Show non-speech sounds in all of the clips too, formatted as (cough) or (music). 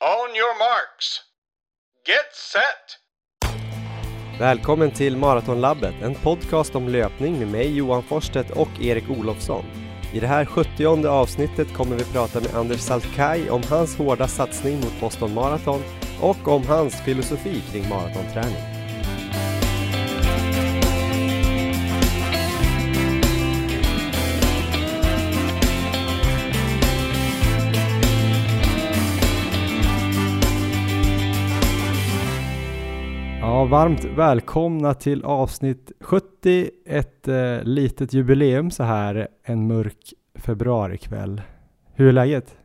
On your marks. Get set! Välkommen till Maratonlabbet, en podcast om löpning med mig Johan Forsstedt och Erik Olofsson. I det här 70 avsnittet kommer vi prata med Anders Saltkaj om hans hårda satsning mot Boston Marathon och om hans filosofi kring maratonträning. Varmt välkomna till avsnitt 70, ett eh, litet jubileum så här en mörk februarikväll. Hur är läget?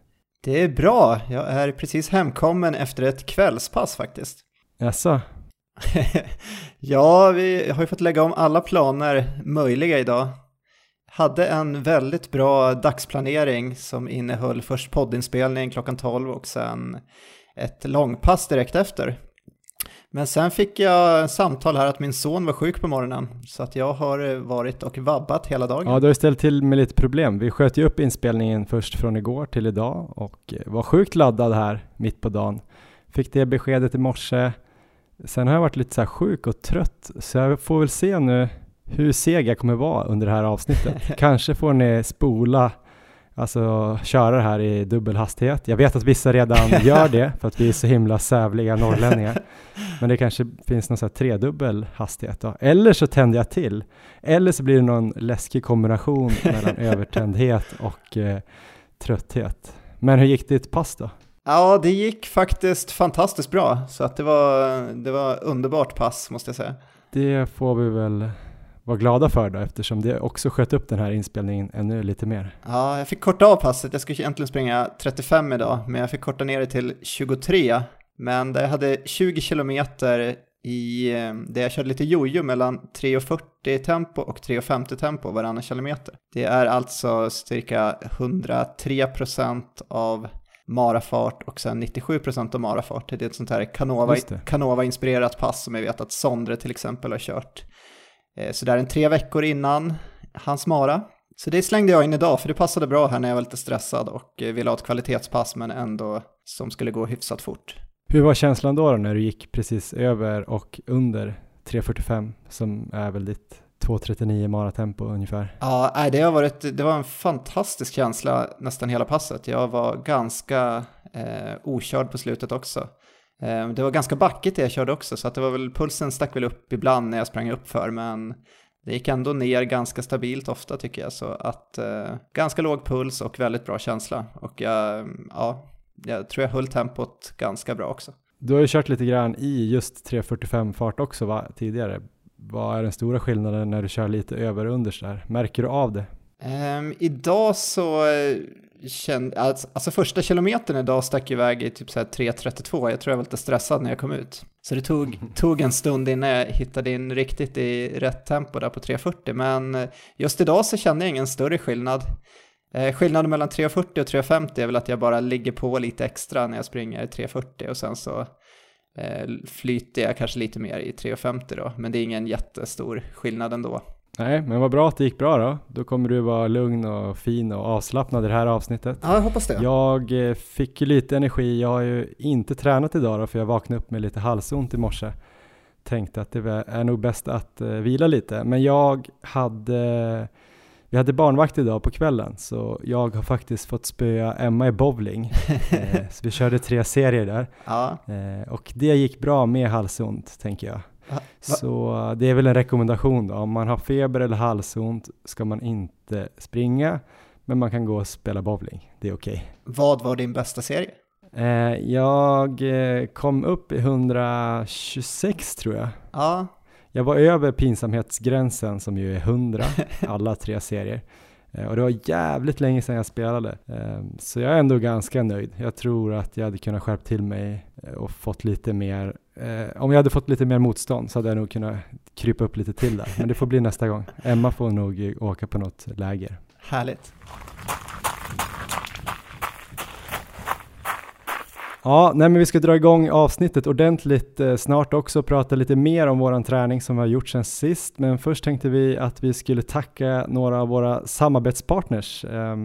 Det är bra, jag är precis hemkommen efter ett kvällspass faktiskt. Jaså? (laughs) ja, vi har ju fått lägga om alla planer möjliga idag. Hade en väldigt bra dagsplanering som innehöll först poddinspelning klockan 12 och sen ett långpass direkt efter. Men sen fick jag samtal här att min son var sjuk på morgonen, så att jag har varit och vabbat hela dagen. Ja, du har ställt till med lite problem. Vi sköt ju upp inspelningen först från igår till idag och var sjukt laddad här mitt på dagen. Fick det beskedet i morse. Sen har jag varit lite så här sjuk och trött, så jag får väl se nu hur seg jag kommer vara under det här avsnittet. (laughs) Kanske får ni spola alltså köra det här i dubbel hastighet. Jag vet att vissa redan (laughs) gör det för att vi är så himla sävliga norrlänningar. Men det kanske finns någon sån här tredubbel hastighet då. Eller så tänder jag till. Eller så blir det någon läskig kombination (laughs) mellan övertändhet och eh, trötthet. Men hur gick ditt pass då? Ja, det gick faktiskt fantastiskt bra. Så att det var, det var underbart pass måste jag säga. Det får vi väl vara glada för då eftersom det också sköt upp den här inspelningen ännu lite mer. Ja, jag fick korta av passet. Jag skulle egentligen springa 35 idag, men jag fick korta ner det till 23. Men jag hade 20 kilometer i, där jag körde lite jojo mellan 3.40 tempo och 3.50 tempo varannan kilometer. Det är alltså cirka 103% av marafart och sen 97% av marafart. Det är ett sånt här Canova-inspirerat Canova pass som jag vet att Sondre till exempel har kört Eh, så där en tre veckor innan hans mara. Så det slängde jag in idag, för det passade bra här när jag var lite stressad och eh, ville ha ett kvalitetspass men ändå som skulle gå hyfsat fort. Hur var känslan då, då när du gick precis över och under 3.45 som är väl ditt 2.39 maratempo ungefär? Ja, det, har varit, det var en fantastisk känsla nästan hela passet. Jag var ganska eh, okörd på slutet också. Ehm, det var ganska backigt det jag körde också, så att det var väl, pulsen stack väl upp ibland när jag sprang upp för men det gick ändå ner ganska stabilt ofta tycker jag, så att eh, ganska låg puls och väldigt bra känsla. Och jag, ja, jag tror jag höll tempot ganska bra också. Du har ju kört lite grann i just 3.45 fart också va, tidigare. Vad är den stora skillnaden när du kör lite över och under där? Märker du av det? Um, idag så eh, kände, alltså, alltså första kilometern idag stack iväg i typ 3.32, jag tror jag var lite stressad när jag kom ut. Så det tog, tog en stund innan jag hittade in riktigt i rätt tempo där på 3.40, men eh, just idag så kände jag ingen större skillnad. Eh, skillnaden mellan 3.40 och 3.50 är väl att jag bara ligger på lite extra när jag springer 3.40 och sen så eh, flyter jag kanske lite mer i 3.50 då, men det är ingen jättestor skillnad ändå. Nej, men vad bra att det gick bra då. Då kommer du vara lugn och fin och avslappnad i det här avsnittet. Ja, jag hoppas det. Jag eh, fick ju lite energi. Jag har ju inte tränat idag då, för jag vaknade upp med lite halsont i morse. Tänkte att det är nog bäst att uh, vila lite. Men jag hade, vi hade barnvakt idag på kvällen, så jag har faktiskt fått spöa Emma i bowling. (laughs) eh, så vi körde tre serier där. Ja. Eh, och det gick bra med halsont, tänker jag. Så det är väl en rekommendation då. Om man har feber eller halsont ska man inte springa, men man kan gå och spela bowling. Det är okej. Okay. Vad var din bästa serie? Eh, jag eh, kom upp i 126 tror jag. Ja. Jag var över pinsamhetsgränsen som ju är 100, (laughs) alla tre serier. Eh, och det var jävligt länge sedan jag spelade. Ehm, så jag är ändå ganska nöjd. Jag tror att jag hade kunnat skärpa till mig och fått lite mer, eh, om jag hade fått lite mer motstånd så hade jag nog kunnat krypa upp lite till där. Men det får bli nästa gång. Emma får nog åka på något läger. Härligt. Ja, nej men vi ska dra igång avsnittet ordentligt eh, snart också och prata lite mer om våran träning som vi har gjort sen sist. Men först tänkte vi att vi skulle tacka några av våra samarbetspartners. Eh,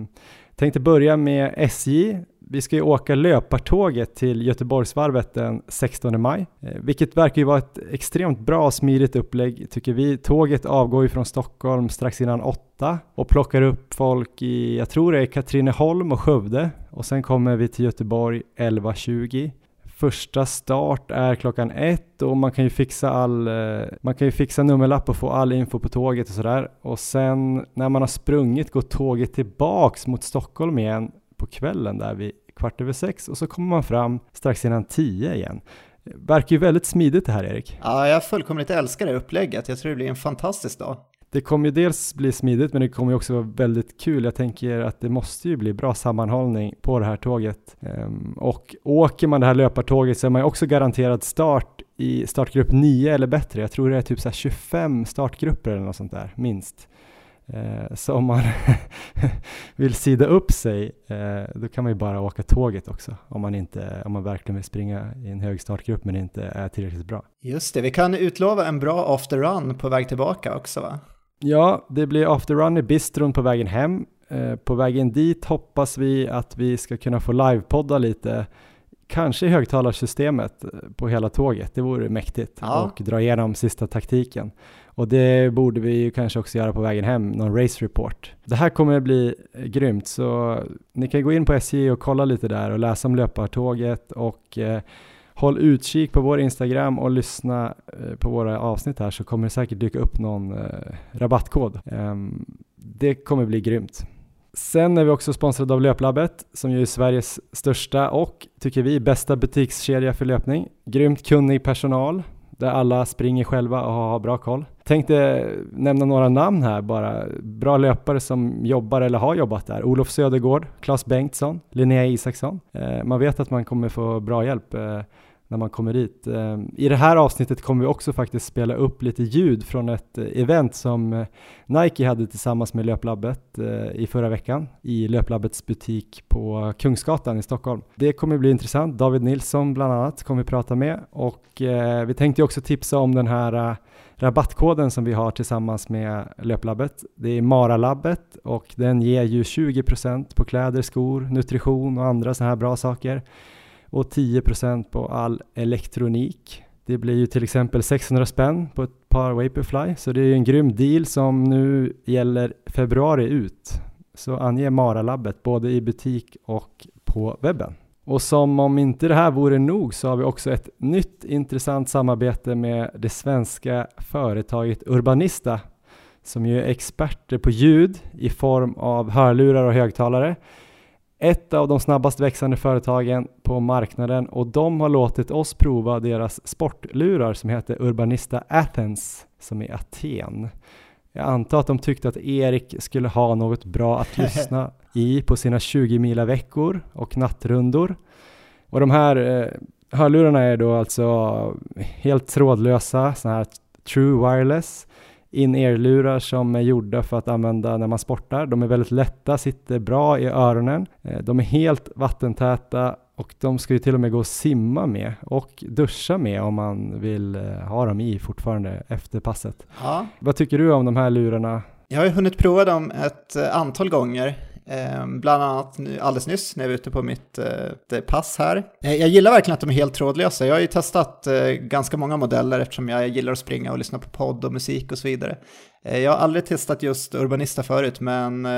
tänkte börja med SJ vi ska ju åka löpartåget till Göteborgsvarvet den 16 maj, eh, vilket verkar ju vara ett extremt bra och smidigt upplägg tycker vi. Tåget avgår ju från Stockholm strax innan åtta och plockar upp folk i, jag tror det är Katrineholm och Skövde och sen kommer vi till Göteborg 11.20 Första start är klockan ett och man kan ju fixa all, eh, man kan ju fixa nummerlapp och få all info på tåget och sådär. Och sen när man har sprungit går tåget tillbaks mot Stockholm igen på kvällen där vid kvart över sex och så kommer man fram strax innan tio igen. Verkar ju väldigt smidigt det här Erik. Ja, jag fullkomligt älskar det upplägget. Jag tror det blir en fantastisk dag. Det kommer ju dels bli smidigt men det kommer ju också vara väldigt kul. Jag tänker att det måste ju bli bra sammanhållning på det här tåget. Um, och åker man det här löpartåget så är man ju också garanterad start i startgrupp 9 eller bättre. Jag tror det är typ så 25 startgrupper eller något sånt där, minst. Uh, så om man (laughs) vill sida upp sig, uh, då kan man ju bara åka tåget också. Om man, inte, om man verkligen vill springa i en hög startgrupp men inte är tillräckligt bra. Just det, vi kan utlova en bra after run på väg tillbaka också va? Ja, det blir after run i bistron på vägen hem. Eh, på vägen dit hoppas vi att vi ska kunna få livepodda lite, kanske i högtalarsystemet eh, på hela tåget. Det vore mäktigt ja. och dra igenom sista taktiken. Och det borde vi ju kanske också göra på vägen hem, någon race report. Det här kommer bli grymt, så ni kan gå in på SJ och kolla lite där och läsa om löpartåget och eh, håll utkik på vår Instagram och lyssna eh, på våra avsnitt här så kommer det säkert dyka upp någon eh, rabattkod. Ehm, det kommer bli grymt. Sen är vi också sponsrade av Löplabbet som ju är Sveriges största och, tycker vi, bästa butikskedja för löpning. Grymt kunnig personal där alla springer själva och har bra koll. Tänkte nämna några namn här bara. Bra löpare som jobbar eller har jobbat där. Olof Södergård, Claes Bengtsson, Linnea Isaksson. Eh, man vet att man kommer få bra hjälp eh, när man kommer dit. Ehm, I det här avsnittet kommer vi också faktiskt spela upp lite ljud från ett eh, event som eh, Nike hade tillsammans med Löplabbet eh, i förra veckan i Löplabbets butik på Kungsgatan i Stockholm. Det kommer bli intressant. David Nilsson bland annat kommer vi prata med och vi tänkte också tipsa om den här rabattkoden som vi har tillsammans med Löplabbet. Det är Maralabbet och den ger ju 20% på kläder, skor, nutrition och andra sådana här bra saker och 10% på all elektronik. Det blir ju till exempel 600 spänn på ett par Vaporfly, så det är ju en grym deal som nu gäller februari ut. Så ange Maralabbet både i butik och på webben. Och som om inte det här vore nog så har vi också ett nytt intressant samarbete med det svenska företaget Urbanista som ju är experter på ljud i form av hörlurar och högtalare ett av de snabbast växande företagen på marknaden och de har låtit oss prova deras sportlurar som heter Urbanista Athens som är Aten. Jag antar att de tyckte att Erik skulle ha något bra att (laughs) lyssna i på sina 20 mila veckor och nattrundor. Och de här eh, hörlurarna är då alltså helt trådlösa, sådana här true wireless in-ear-lurar som är gjorda för att använda när man sportar. De är väldigt lätta, sitter bra i öronen. Eh, de är helt vattentäta och de ska ju till och med gå och simma med och duscha med om man vill eh, ha dem i fortfarande efter passet. Ja. Vad tycker du om de här lurarna? Jag har ju hunnit prova dem ett eh, antal gånger. Ehm, bland annat alldeles nyss när jag var ute på mitt eh, pass här. Eh, jag gillar verkligen att de är helt trådlösa. Jag har ju testat eh, ganska många modeller eftersom jag gillar att springa och lyssna på podd och musik och så vidare. Jag har aldrig testat just Urbanista förut, men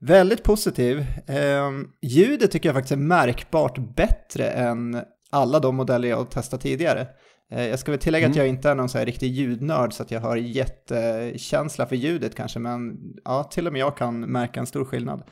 väldigt positiv. Ehm, ljudet tycker jag faktiskt är märkbart bättre än alla de modeller jag har testat tidigare. Eh, jag ska väl tillägga mm. att jag inte är någon så här riktig ljudnörd så att jag har jättekänsla för ljudet kanske, men ja, till och med jag kan märka en stor skillnad.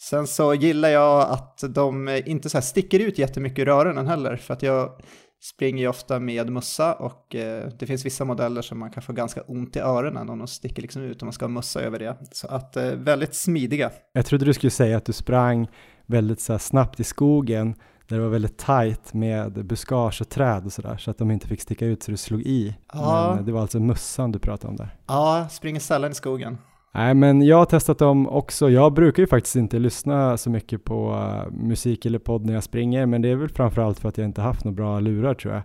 Sen så gillar jag att de inte så här sticker ut jättemycket i öronen heller, för att jag springer ju ofta med mössa och eh, det finns vissa modeller som man kan få ganska ont i öronen om de sticker liksom ut och man ska ha mössa över det. Så att eh, väldigt smidiga. Jag trodde du skulle säga att du sprang väldigt så snabbt i skogen där det var väldigt tajt med buskage och träd och sådär så att de inte fick sticka ut så du slog i. Ja. Men det var alltså mussan du pratade om där. Ja, springer sällan i skogen. Nej, men jag har testat dem också. Jag brukar ju faktiskt inte lyssna så mycket på uh, musik eller podd när jag springer, men det är väl framförallt för att jag inte haft några bra lurar tror jag.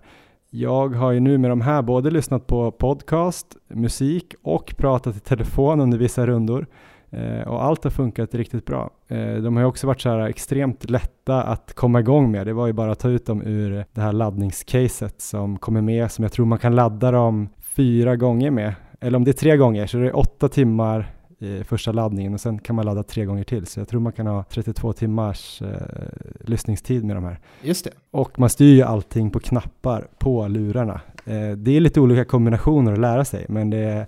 Jag har ju nu med de här både lyssnat på podcast, musik och pratat i telefon under vissa rundor. Eh, och allt har funkat riktigt bra. Eh, de har ju också varit så här extremt lätta att komma igång med. Det var ju bara att ta ut dem ur det här laddningscaset som kommer med, som jag tror man kan ladda dem fyra gånger med. Eller om det är tre gånger så det är åtta timmar i första laddningen och sen kan man ladda tre gånger till. Så jag tror man kan ha 32 timmars eh, lyssningstid med de här. Just det. Och man styr ju allting på knappar på lurarna. Eh, det är lite olika kombinationer att lära sig, men det går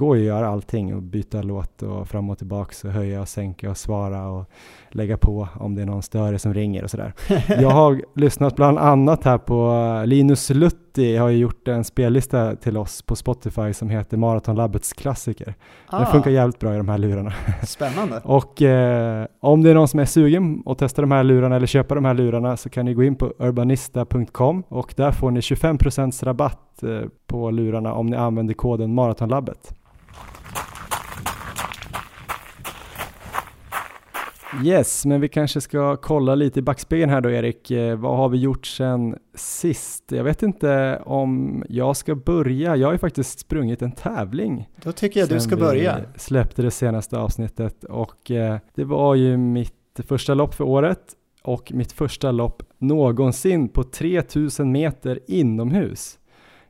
ju att göra allting och byta låt och fram och tillbaks och höja och sänka och svara och lägga på om det är någon större som ringer och sådär. (laughs) Jag har lyssnat bland annat här på Linus Lutti har ju gjort en spellista till oss på Spotify som heter Maratonlabbets klassiker. Ah. Den funkar jävligt bra i de här lurarna. (laughs) Spännande. och eh, om det är någon som är sugen att testa de här lurarna eller köpa de här lurarna så kan ni gå in på urbanista.com och där får ni 25% rabatt eh, på lurarna om ni använder koden Maratonlabbet. Yes, men vi kanske ska kolla lite i backspegeln här då Erik. Eh, vad har vi gjort sen sist? Jag vet inte om jag ska börja. Jag har ju faktiskt sprungit en tävling. Då tycker jag du ska börja. Vi släppte det senaste avsnittet och eh, det var ju mitt första lopp för året och mitt första lopp någonsin på 3000 meter inomhus.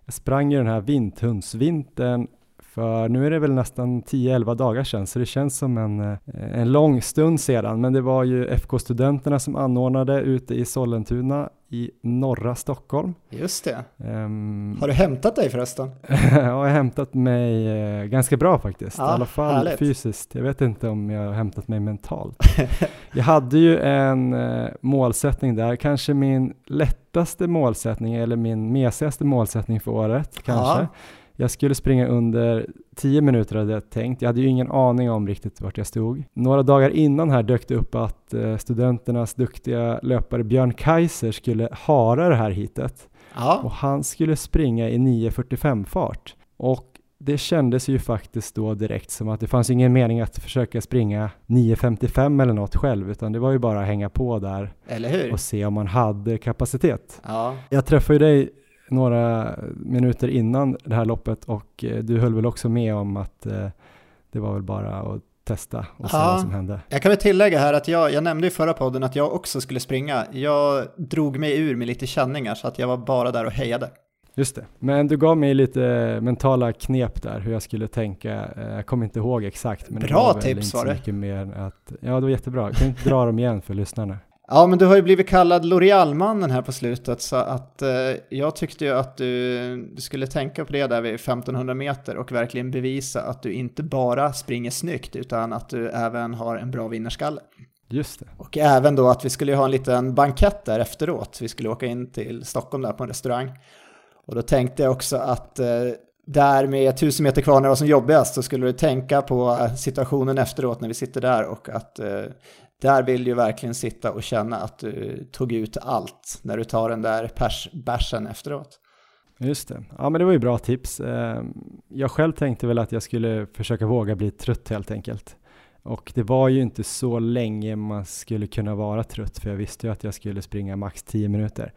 Jag sprang ju den här vinthundsvintern för nu är det väl nästan 10-11 dagar sedan, så det känns som en, eh, en lång stund sedan. Men det var ju FK-studenterna som anordnade ute i Sollentuna i norra Stockholm. Just det. Um, har du hämtat dig förresten? (laughs) jag har hämtat mig uh, ganska bra faktiskt, ja, i alla fall härligt. fysiskt. Jag vet inte om jag har hämtat mig mentalt. (laughs) jag hade ju en uh, målsättning där, kanske min lättaste målsättning eller min mesigaste målsättning för året kanske. Ja jag skulle springa under 10 minuter hade jag tänkt. Jag hade ju ingen aning om riktigt vart jag stod. Några dagar innan här dök det upp att eh, studenternas duktiga löpare Björn Kaiser skulle hara det här hitet. Ja. Och han skulle springa i 9.45 fart. Och det kändes ju faktiskt då direkt som att det fanns ingen mening att försöka springa 9.55 eller något själv, utan det var ju bara att hänga på där och se om man hade kapacitet. Ja. Jag träffade ju dig några minuter innan det här loppet och eh, du höll väl också med om att eh, det var väl bara att testa och se ja, vad som hände. Jag kan väl tillägga här att jag, jag nämnde i förra podden att jag också skulle springa. Jag drog mig ur med lite känningar så att jag var bara där och hejade. Just det, men du gav mig lite mentala knep där hur jag skulle tänka. Eh, jag kommer inte ihåg exakt. Men Bra det var tips var det. Mycket mer att, ja, det var jättebra. Jag kan inte dra dem igen för lyssnarna. Ja, men du har ju blivit kallad L'Oreal-mannen här på slutet, så att eh, jag tyckte ju att du, du, skulle tänka på det där vid 1500 meter och verkligen bevisa att du inte bara springer snyggt, utan att du även har en bra vinnarskalle. Just det. Och även då att vi skulle ha en liten bankett där efteråt. Vi skulle åka in till Stockholm där på en restaurang. Och då tänkte jag också att eh, där med tusen meter kvar när det var som jobbigast så skulle du tänka på eh, situationen efteråt när vi sitter där och att eh, där vill du verkligen sitta och känna att du tog ut allt när du tar den där pers bärsen efteråt. Just det. Ja, men det var ju bra tips. Eh, jag själv tänkte väl att jag skulle försöka våga bli trött helt enkelt. Och det var ju inte så länge man skulle kunna vara trött, för jag visste ju att jag skulle springa max 10 minuter.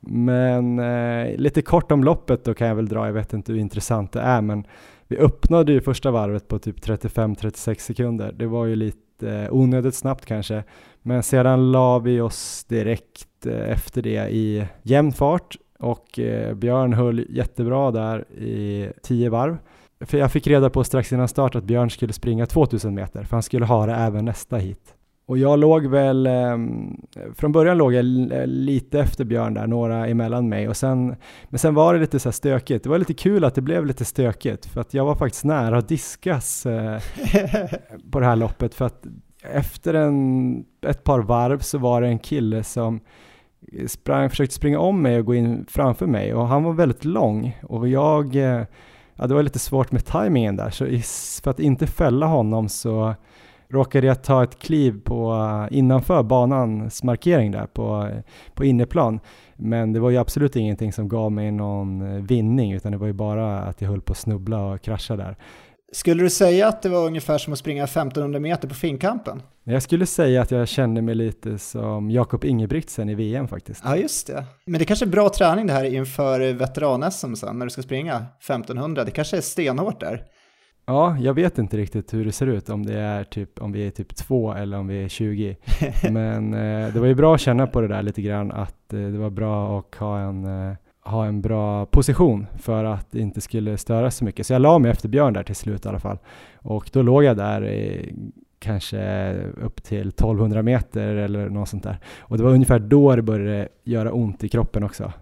Men eh, lite kort om loppet då kan jag väl dra, jag vet inte hur intressant det är, men vi öppnade ju första varvet på typ 35-36 sekunder. Det var ju lite lite onödigt snabbt kanske. Men sedan la vi oss direkt eh, efter det i jämn fart och eh, Björn höll jättebra där i tio varv. För jag fick reda på strax innan start att Björn skulle springa 2000 meter, för han skulle ha det även nästa hit. Och jag låg väl, eh, från början låg jag lite efter Björn där, några emellan mig. Och sen, men sen var det lite så stökigt. Det var lite kul att det blev lite stökigt, för att jag var faktiskt nära att diskas eh, (laughs) på det här loppet. För att efter en, ett par varv så var det en kille som sprang, försökte springa om mig och gå in framför mig. Och han var väldigt lång. Och jag, eh, ja det var lite svårt med tajmingen där. Så för att inte fälla honom så råkade jag ta ett kliv på innanför banans markering där på, på inneplan. Men det var ju absolut ingenting som gav mig någon vinning utan det var ju bara att jag höll på att snubbla och krascha där. Skulle du säga att det var ungefär som att springa 1500 meter på Finnkampen? Jag skulle säga att jag kände mig lite som Jakob Ingebrigtsen i VM faktiskt. Ja, just det. Men det kanske är bra träning det här inför veteran-SM sen när du ska springa 1500. Det kanske är stenhårt där. Ja, jag vet inte riktigt hur det ser ut, om det är typ, om vi är typ två eller om vi är 20. (laughs) Men eh, det var ju bra att känna på det där lite grann, att eh, det var bra att ha en, eh, ha en bra position för att det inte skulle störa så mycket. Så jag la mig efter Björn där till slut i alla fall. Och då låg jag där kanske upp till 1200 meter eller något sånt där. Och det var ungefär då det började göra ont i kroppen också.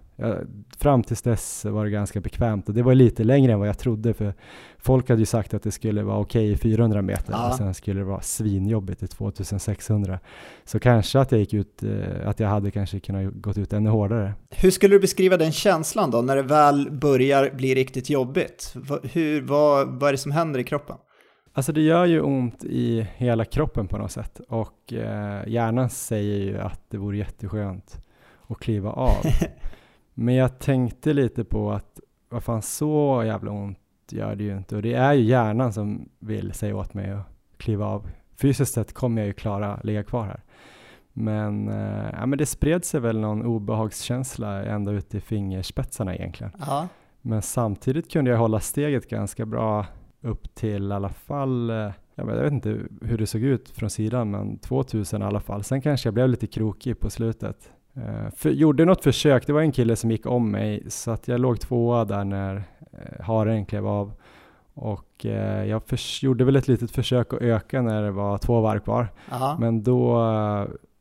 Fram tills dess var det ganska bekvämt och det var lite längre än vad jag trodde för folk hade ju sagt att det skulle vara okej i 400 meter ja. och sen skulle det vara svinjobbigt i 2600. Så kanske att jag gick ut, eh, att jag hade kanske kunnat gått ut ännu hårdare. Hur skulle du beskriva den känslan då när det väl börjar bli riktigt jobbigt? Hur, vad, vad är det som händer i kroppen? Alltså det gör ju ont i hela kroppen på något sätt och eh, hjärnan säger ju att det vore jätteskönt att kliva av. (laughs) Men jag tänkte lite på att vad fan så jävla ont gör det ju inte och det är ju hjärnan som vill säga åt mig att kliva av. Fysiskt sett kommer jag ju klara ligga kvar här. Men, eh, ja, men det spred sig väl någon obehagskänsla ända ut i fingerspetsarna egentligen. Ja. Men samtidigt kunde jag hålla steget ganska bra upp till i alla fall, eh, jag vet inte hur det såg ut från sidan, men 2000 i alla fall. Sen kanske jag blev lite krokig på slutet. Uh, för, gjorde något försök, det var en kille som gick om mig, så att jag låg tvåa där när uh, haren klev av. Och uh, jag gjorde väl ett litet försök att öka när det var två varv kvar. Aha. Men då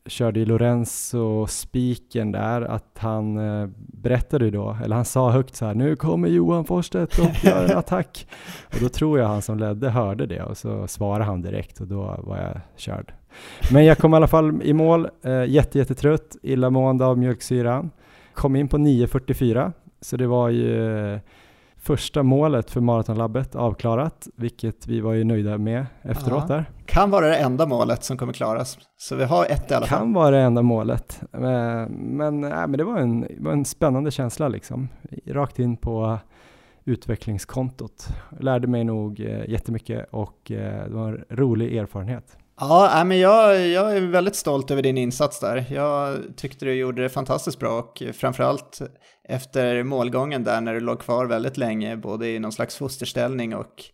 körde ju Lorenzo spiken där att han eh, berättade då, eller han sa högt så här, nu kommer Johan Forsstedt och (laughs) gör en attack. och då tror jag han som ledde hörde det och så svarade han direkt och då var jag körd. Men jag kom i alla fall i mål, eh, jätte, jättetrött, illamående av mjölksyran. Kom in på 9.44, så det var ju eh, första målet för Maratonlabbet avklarat, vilket vi var ju nöjda med efteråt ja. där. Kan vara det enda målet som kommer klaras, så vi har ett i alla fall. Kan vara det enda målet, men, men, äh, men det var en, var en spännande känsla liksom, rakt in på utvecklingskontot. Lärde mig nog eh, jättemycket och eh, det var en rolig erfarenhet. Ja, men jag, jag är väldigt stolt över din insats där. Jag tyckte du gjorde det fantastiskt bra och framförallt efter målgången där när du låg kvar väldigt länge, både i någon slags fosterställning och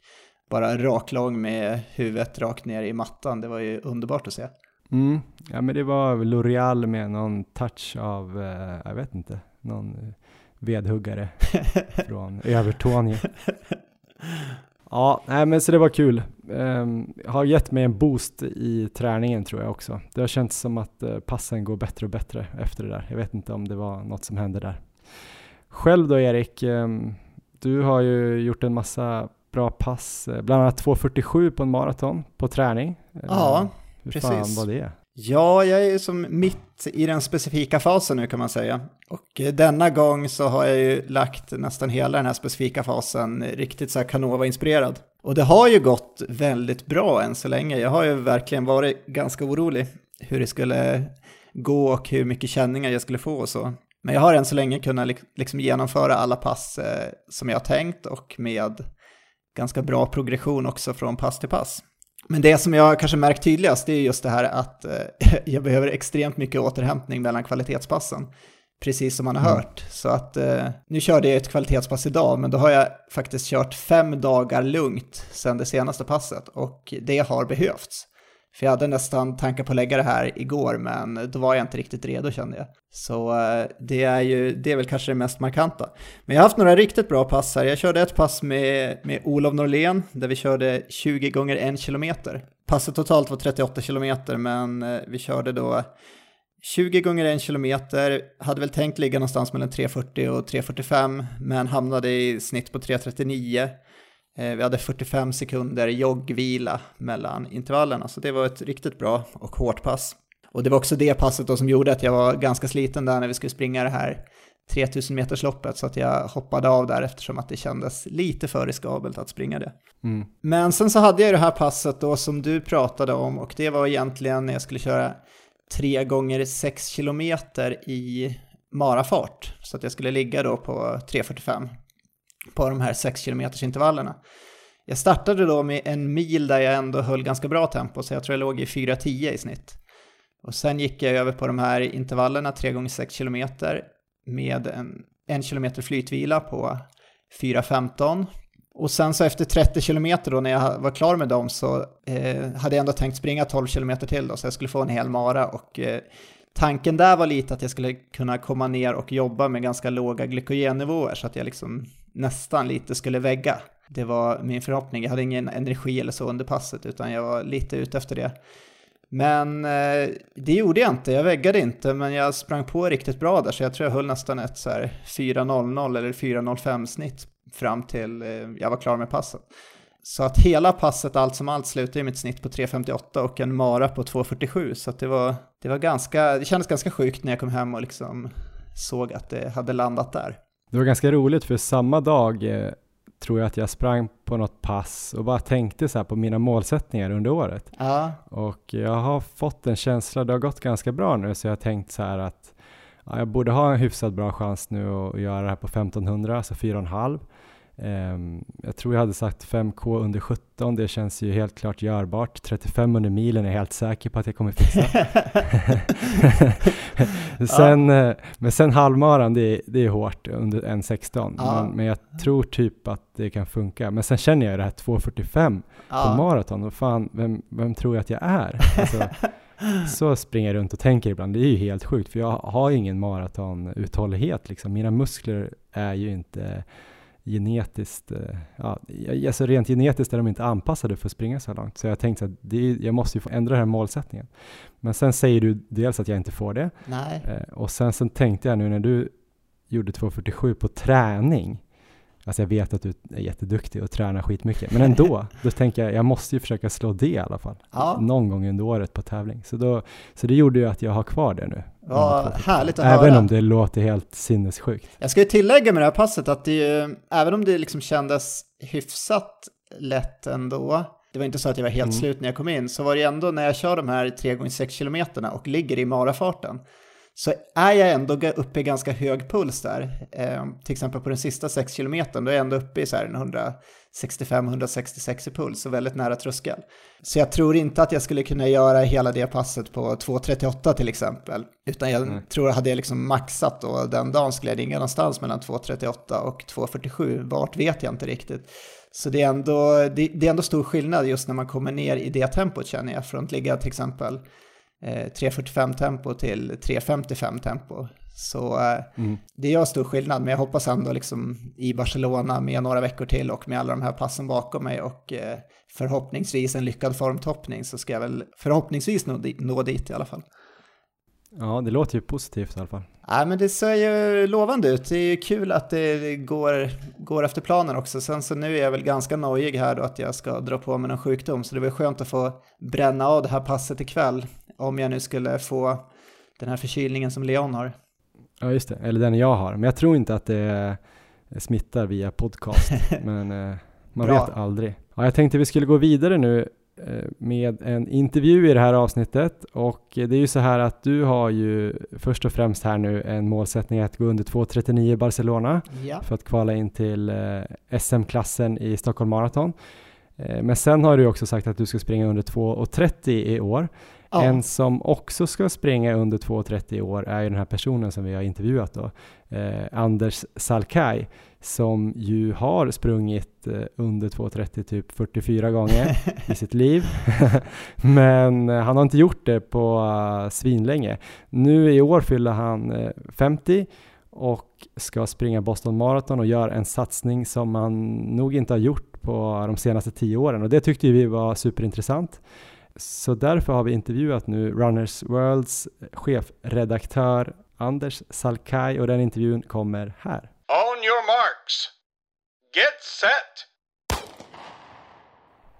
bara raklång med huvudet rakt ner i mattan. Det var ju underbart att se. Mm. Ja, men det var L'Oreal med någon touch av, eh, jag vet inte, någon vedhuggare (laughs) från Övertorneå. (laughs) Ja, nej, men så det var kul. Um, har gett mig en boost i träningen tror jag också. Det har känts som att uh, passen går bättre och bättre efter det där. Jag vet inte om det var något som hände där. Själv då Erik, um, du har ju gjort en massa bra pass, eh, bland annat 2.47 på en maraton på träning. Ja, uh, hur precis. Hur fan var det? Ja, jag är som mitt i den specifika fasen nu kan man säga. Och eh, denna gång så har jag ju lagt nästan hela den här specifika fasen riktigt så här Canova-inspirerad. Och det har ju gått väldigt bra än så länge. Jag har ju verkligen varit ganska orolig hur det skulle gå och hur mycket känningar jag skulle få och så. Men jag har än så länge kunnat liksom genomföra alla pass eh, som jag har tänkt och med ganska bra progression också från pass till pass. Men det som jag kanske märkt tydligast är just det här att eh, (laughs) jag behöver extremt mycket återhämtning mellan kvalitetspassen. Precis som man har mm. hört. Så att eh, nu körde jag ett kvalitetspass idag, men då har jag faktiskt kört fem dagar lugnt sedan det senaste passet och det har behövts. För jag hade nästan tankar på att lägga det här igår, men då var jag inte riktigt redo kände jag. Så eh, det är ju, det är väl kanske det mest markanta. Men jag har haft några riktigt bra pass här. Jag körde ett pass med, med Olof Norlén, där vi körde 20 gånger 1 kilometer. Passet totalt var 38 kilometer, men eh, vi körde då 20 gånger 1 kilometer, hade väl tänkt ligga någonstans mellan 3.40 och 3.45, men hamnade i snitt på 3.39. Eh, vi hade 45 sekunder joggvila mellan intervallerna, så det var ett riktigt bra och hårt pass. Och det var också det passet då som gjorde att jag var ganska sliten där när vi skulle springa det här 3000 meters loppet så att jag hoppade av där eftersom att det kändes lite för riskabelt att springa det. Mm. Men sen så hade jag det här passet då som du pratade om och det var egentligen när jag skulle köra 3 gånger 6 kilometer i marafart så att jag skulle ligga då på 3.45 på de här 6 km intervallerna. Jag startade då med en mil där jag ändå höll ganska bra tempo, så jag tror jag låg i 4.10 i snitt. Och sen gick jag över på de här intervallerna 3 gånger 6 km med en, 1 kilometer flytvila på 4.15 Och sen så efter 30 kilometer då när jag var klar med dem så eh, hade jag ändå tänkt springa 12 kilometer till då så jag skulle få en hel mara och eh, tanken där var lite att jag skulle kunna komma ner och jobba med ganska låga glykogennivåer så att jag liksom nästan lite skulle vägga. Det var min förhoppning. Jag hade ingen energi eller så under passet utan jag var lite ute efter det. Men eh, det gjorde jag inte, jag väggade inte, men jag sprang på riktigt bra där, så jag tror jag höll nästan ett så här 4.00 eller 4.05 snitt fram till eh, jag var klar med passet. Så att hela passet, allt som allt, slutade i mitt snitt på 3.58 och en mara på 2.47, så att det var, det var ganska, det kändes ganska sjukt när jag kom hem och liksom såg att det hade landat där. Det var ganska roligt för samma dag eh, tror jag att jag sprang på något pass och bara tänkte så på mina målsättningar under året. Ja. Och jag har fått en känsla, det har gått ganska bra nu, så jag har tänkt så här att ja, jag borde ha en hyfsat bra chans nu att göra det här på 1500, alltså 4,5. Um, jag tror jag hade sagt 5K under 17, det känns ju helt klart görbart. 35 under milen är jag helt säker på att jag kommer fixa. (laughs) (laughs) sen, ja. Eh, men sen halvmaran, det, det är hårt under 1.16. Ja. Men, men, jag tror typ att det kan funka. Men sen känner jag det här 2.45 ja. på maraton, och fan, vem, vem tror jag att jag är? Alltså, (laughs) så springer jag runt och tänker ibland. Det är ju helt sjukt, för jag har ingen maratonuthållighet. Liksom. Mina muskler är ju inte genetiskt, eh, ja, alltså rent genetiskt är de inte anpassade för att springa så långt. Så jag tänkte att det, jag måste ju få ändra den här målsättningen. Men sen säger du dels att jag inte får det. Nej. Eh, och sen, sen tänkte jag nu när du gjorde 2.47 på träning, Alltså jag vet att du är jätteduktig och tränar skitmycket, men ändå, (laughs) då tänker jag, jag måste ju försöka slå det i alla fall. Ja. Någon gång under året på tävling. Så, då, så det gjorde ju att jag har kvar det nu. Ja, härligt att även höra. Om det låter helt sinnessjukt. Jag ska ju tillägga med det här passet att det ju, även om det liksom kändes hyfsat lätt ändå, det var inte så att jag var helt mm. slut när jag kom in, så var det ändå när jag kör de här 3 x 6 kilometerna och ligger i marafarten, så är jag ändå uppe i ganska hög puls där. Eh, till exempel på den sista 6 kilometern, då är jag ändå uppe i 165-166 i puls, så väldigt nära tröskeln. Så jag tror inte att jag skulle kunna göra hela det passet på 2.38 till exempel. Utan jag mm. tror att hade jag liksom maxat då den dagen skulle jag ringa någonstans mellan 2.38 och 2.47. Vart vet jag inte riktigt. Så det är, ändå, det, det är ändå stor skillnad just när man kommer ner i det tempot känner jag. Från att ligga till exempel 3.45 eh, tempo till 3.55 tempo. Så eh, mm. det gör stor skillnad, men jag hoppas ändå liksom i Barcelona med några veckor till och med alla de här passen bakom mig och eh, förhoppningsvis en lyckad formtoppning så ska jag väl förhoppningsvis nå, nå dit i alla fall. Ja, det låter ju positivt i alla fall. Ja, men det ser ju lovande ut. Det är ju kul att det går, går efter planen också. Sen så nu är jag väl ganska nojig här då att jag ska dra på mig någon sjukdom, så det var skönt att få bränna av det här passet ikväll om jag nu skulle få den här förkylningen som Leon har. Ja, just det. Eller den jag har. Men jag tror inte att det smittar via podcast. (laughs) men eh, man vet aldrig. Ja, jag tänkte vi skulle gå vidare nu eh, med en intervju i det här avsnittet och det är ju så här att du har ju först och främst här nu en målsättning att gå under 2.39 i Barcelona ja. för att kvala in till eh, SM-klassen i Stockholm Marathon. Men sen har du också sagt att du ska springa under 2.30 i år. Ja. En som också ska springa under 2.30 i år är ju den här personen som vi har intervjuat då, eh, Anders Salkai, som ju har sprungit eh, under 2.30 typ 44 gånger (laughs) i sitt liv. (laughs) Men eh, han har inte gjort det på uh, svinlänge. Nu i år fyller han 50 eh, och ska springa Boston Marathon och gör en satsning som man nog inte har gjort på de senaste tio åren och det tyckte vi var superintressant. Så därför har vi intervjuat nu Runners Worlds chefredaktör Anders Salkai och den intervjun kommer här. On your marks. Get set!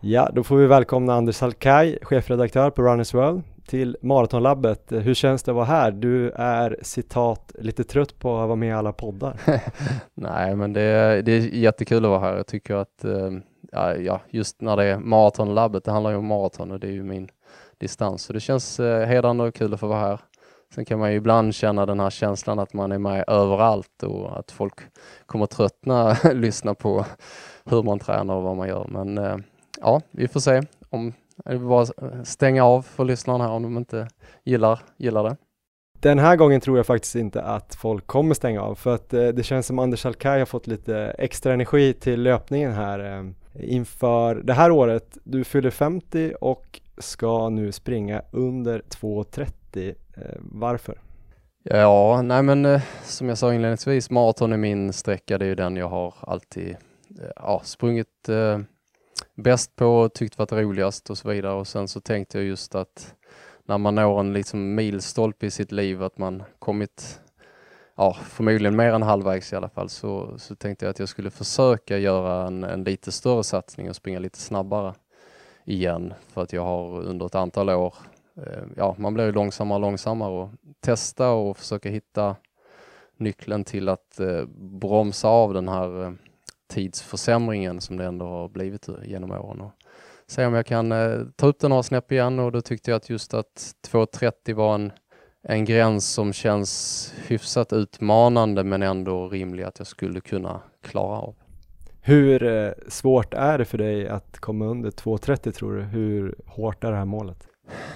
Ja, då får vi välkomna Anders Salkai, chefredaktör på Runners World till Maratonlabbet. Hur känns det att vara här? Du är citat lite trött på att vara med i alla poddar. (laughs) Nej, men det är, det är jättekul att vara här. Jag tycker att äh, ja, just när det är maratonlabbet, det handlar ju om maraton och det är ju min distans. Så det känns eh, hedrande och kul att få vara här. Sen kan man ju ibland känna den här känslan att man är med överallt och att folk kommer tröttna (laughs) lyssna på hur man tränar och vad man gör. Men eh, ja, vi får se om det bara stänga av för lyssnarna här om de inte gillar, gillar det. Den här gången tror jag faktiskt inte att folk kommer stänga av för att eh, det känns som Anders Alkaj har fått lite extra energi till löpningen här eh, inför det här året. Du fyller 50 och ska nu springa under 2.30. Eh, varför? Ja, nej men som jag sa inledningsvis, maraton är min sträcka. Det är ju den jag har alltid ja, sprungit eh, bäst på, tyckt varit roligast och så vidare. Och sen så tänkte jag just att när man når en liksom milstolpe i sitt liv, att man kommit ja, förmodligen mer än halvvägs i alla fall, så, så tänkte jag att jag skulle försöka göra en, en lite större satsning och springa lite snabbare igen. För att jag har under ett antal år, eh, ja, man blir ju långsammare och långsammare och testa och försöka hitta nyckeln till att eh, bromsa av den här eh, tidsförsämringen som det ändå har blivit genom åren. Och se om jag kan eh, ta upp den några snäpp igen och då tyckte jag att just att 2.30 var en, en gräns som känns hyfsat utmanande men ändå rimlig att jag skulle kunna klara av. Hur eh, svårt är det för dig att komma under 2.30 tror du? Hur hårt är det här målet?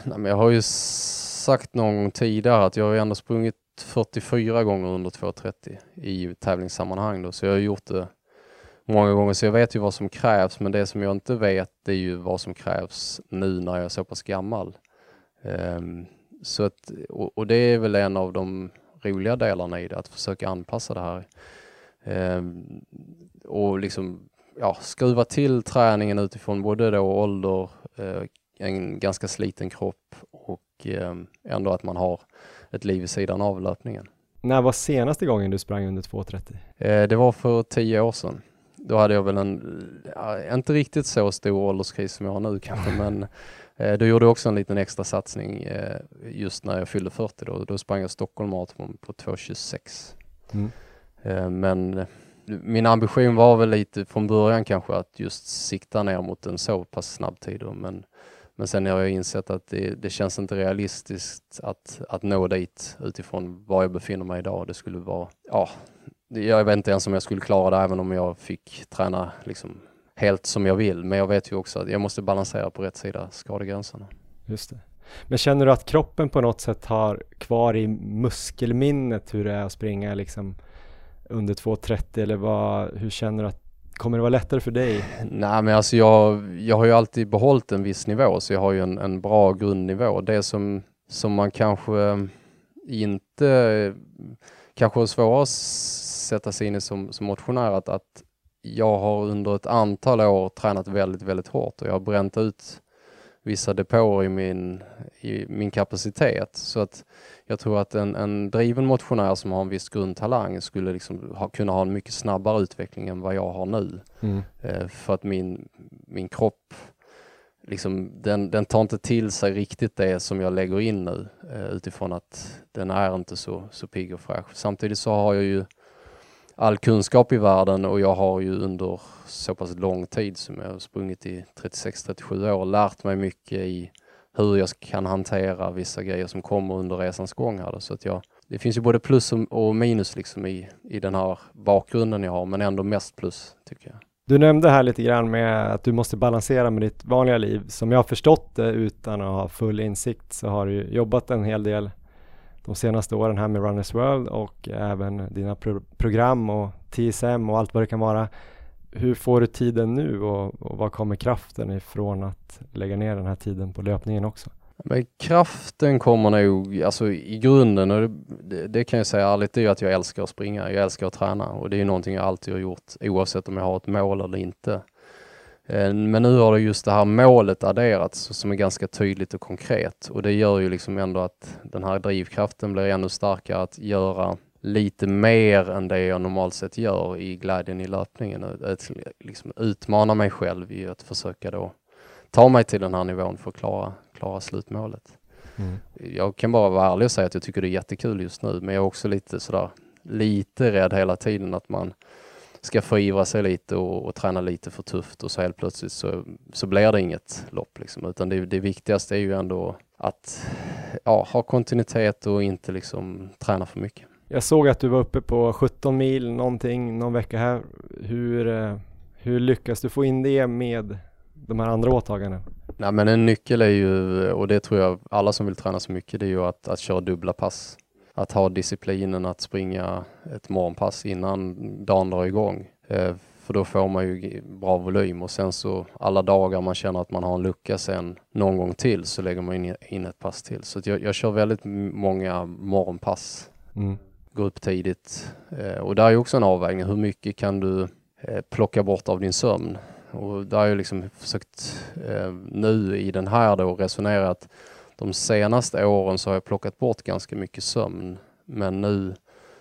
Nej, men jag har ju sagt någon gång tidigare att jag har ändå sprungit 44 gånger under 2.30 i tävlingssammanhang då, så jag har gjort det många gånger så jag vet ju vad som krävs men det som jag inte vet det är ju vad som krävs nu när jag är så pass gammal. Um, så att, och, och, det är väl en av de roliga delarna i det, att försöka anpassa det här. Um, och liksom ja, skruva till träningen utifrån både då ålder, uh, en ganska sliten kropp och um, ändå att man har ett liv i sidan av löpningen. När var senaste gången du sprang under 2.30? Uh, det var för tio år sedan då hade jag väl en, ja, inte riktigt så stor ålderskris som jag har nu kanske, (laughs) men eh, då gjorde jag också en liten extra satsning eh, just när jag fyllde 40 då. Då sprang jag Stockholm Marathon på 2.26. Mm. Eh, men min ambition var väl lite från början kanske att just sikta ner mot en så pass snabb tid. Då, men, men sen har jag insett att det, det känns inte realistiskt att, att nå dit utifrån var jag befinner mig idag. Det skulle vara, ja, jag vet inte ens om jag skulle klara det även om jag fick träna liksom helt som jag vill. Men jag vet ju också att jag måste balansera på rätt sida skadegränserna. Just det. Men känner du att kroppen på något sätt har kvar i muskelminnet hur det är att springa liksom under 2.30 eller vad, hur känner du att Kommer det vara lättare för dig? Nej men alltså jag, jag har ju alltid behållit en viss nivå så jag har ju en, en bra grundnivå. Det som, som man kanske inte kanske har svårare att sätta sig in i som, som motionär att, att jag har under ett antal år tränat väldigt, väldigt hårt och jag har bränt ut vissa depåer i min, i min kapacitet. Så att jag tror att en, en driven motionär som har en viss grundtalang skulle liksom ha, kunna ha en mycket snabbare utveckling än vad jag har nu. Mm. Eh, för att min, min kropp, liksom, den, den tar inte till sig riktigt det som jag lägger in nu eh, utifrån att den är inte så, så pigg och fräsch. Samtidigt så har jag ju all kunskap i världen och jag har ju under så pass lång tid som jag har sprungit i 36-37 år lärt mig mycket i hur jag kan hantera vissa grejer som kommer under resans gång här. Så att jag, det finns ju både plus och minus liksom i, i den här bakgrunden jag har, men ändå mest plus tycker jag. Du nämnde här lite grann med att du måste balansera med ditt vanliga liv. Som jag har förstått det utan att ha full insikt så har du jobbat en hel del de senaste åren här med Runners World och även dina pro program och TSM och allt vad det kan vara. Hur får du tiden nu och, och var kommer kraften ifrån att lägga ner den här tiden på löpningen också? Men kraften kommer nog, alltså i grunden, och det, det, kan jag säga ärligt, det är ju att jag älskar att springa, jag älskar att träna och det är ju någonting jag alltid har gjort oavsett om jag har ett mål eller inte. Eh, men nu har just det här målet adderats som är ganska tydligt och konkret och det gör ju liksom ändå att den här drivkraften blir ännu starkare att göra lite mer än det jag normalt sett gör i glädjen i löpningen. Att liksom utmana mig själv i att försöka då ta mig till den här nivån för att klara, klara slutmålet. Mm. Jag kan bara vara ärlig och säga att jag tycker det är jättekul just nu men jag är också lite sådär lite rädd hela tiden att man ska förivra sig lite och, och träna lite för tufft och så helt plötsligt så, så blir det inget lopp. Liksom. Utan det, det viktigaste är ju ändå att ja, ha kontinuitet och inte liksom träna för mycket. Jag såg att du var uppe på 17 mil någonting någon vecka här. Hur, eh, hur lyckas du få in det med de här andra åtagandena? Nej men en nyckel är ju, och det tror jag alla som vill träna så mycket, det är ju att, att köra dubbla pass. Att ha disciplinen att springa ett morgonpass innan dagen drar igång. Eh, för då får man ju bra volym och sen så alla dagar man känner att man har en lucka sen någon gång till så lägger man in, ett pass till. Så jag, jag kör väldigt många morgonpass. Mm. Går upp tidigt. Eh, och där är också en avvägning. Hur mycket kan du eh, plocka bort av din sömn? Och där har jag liksom försökt nu i den här då resonera att de senaste åren så har jag plockat bort ganska mycket sömn. Men nu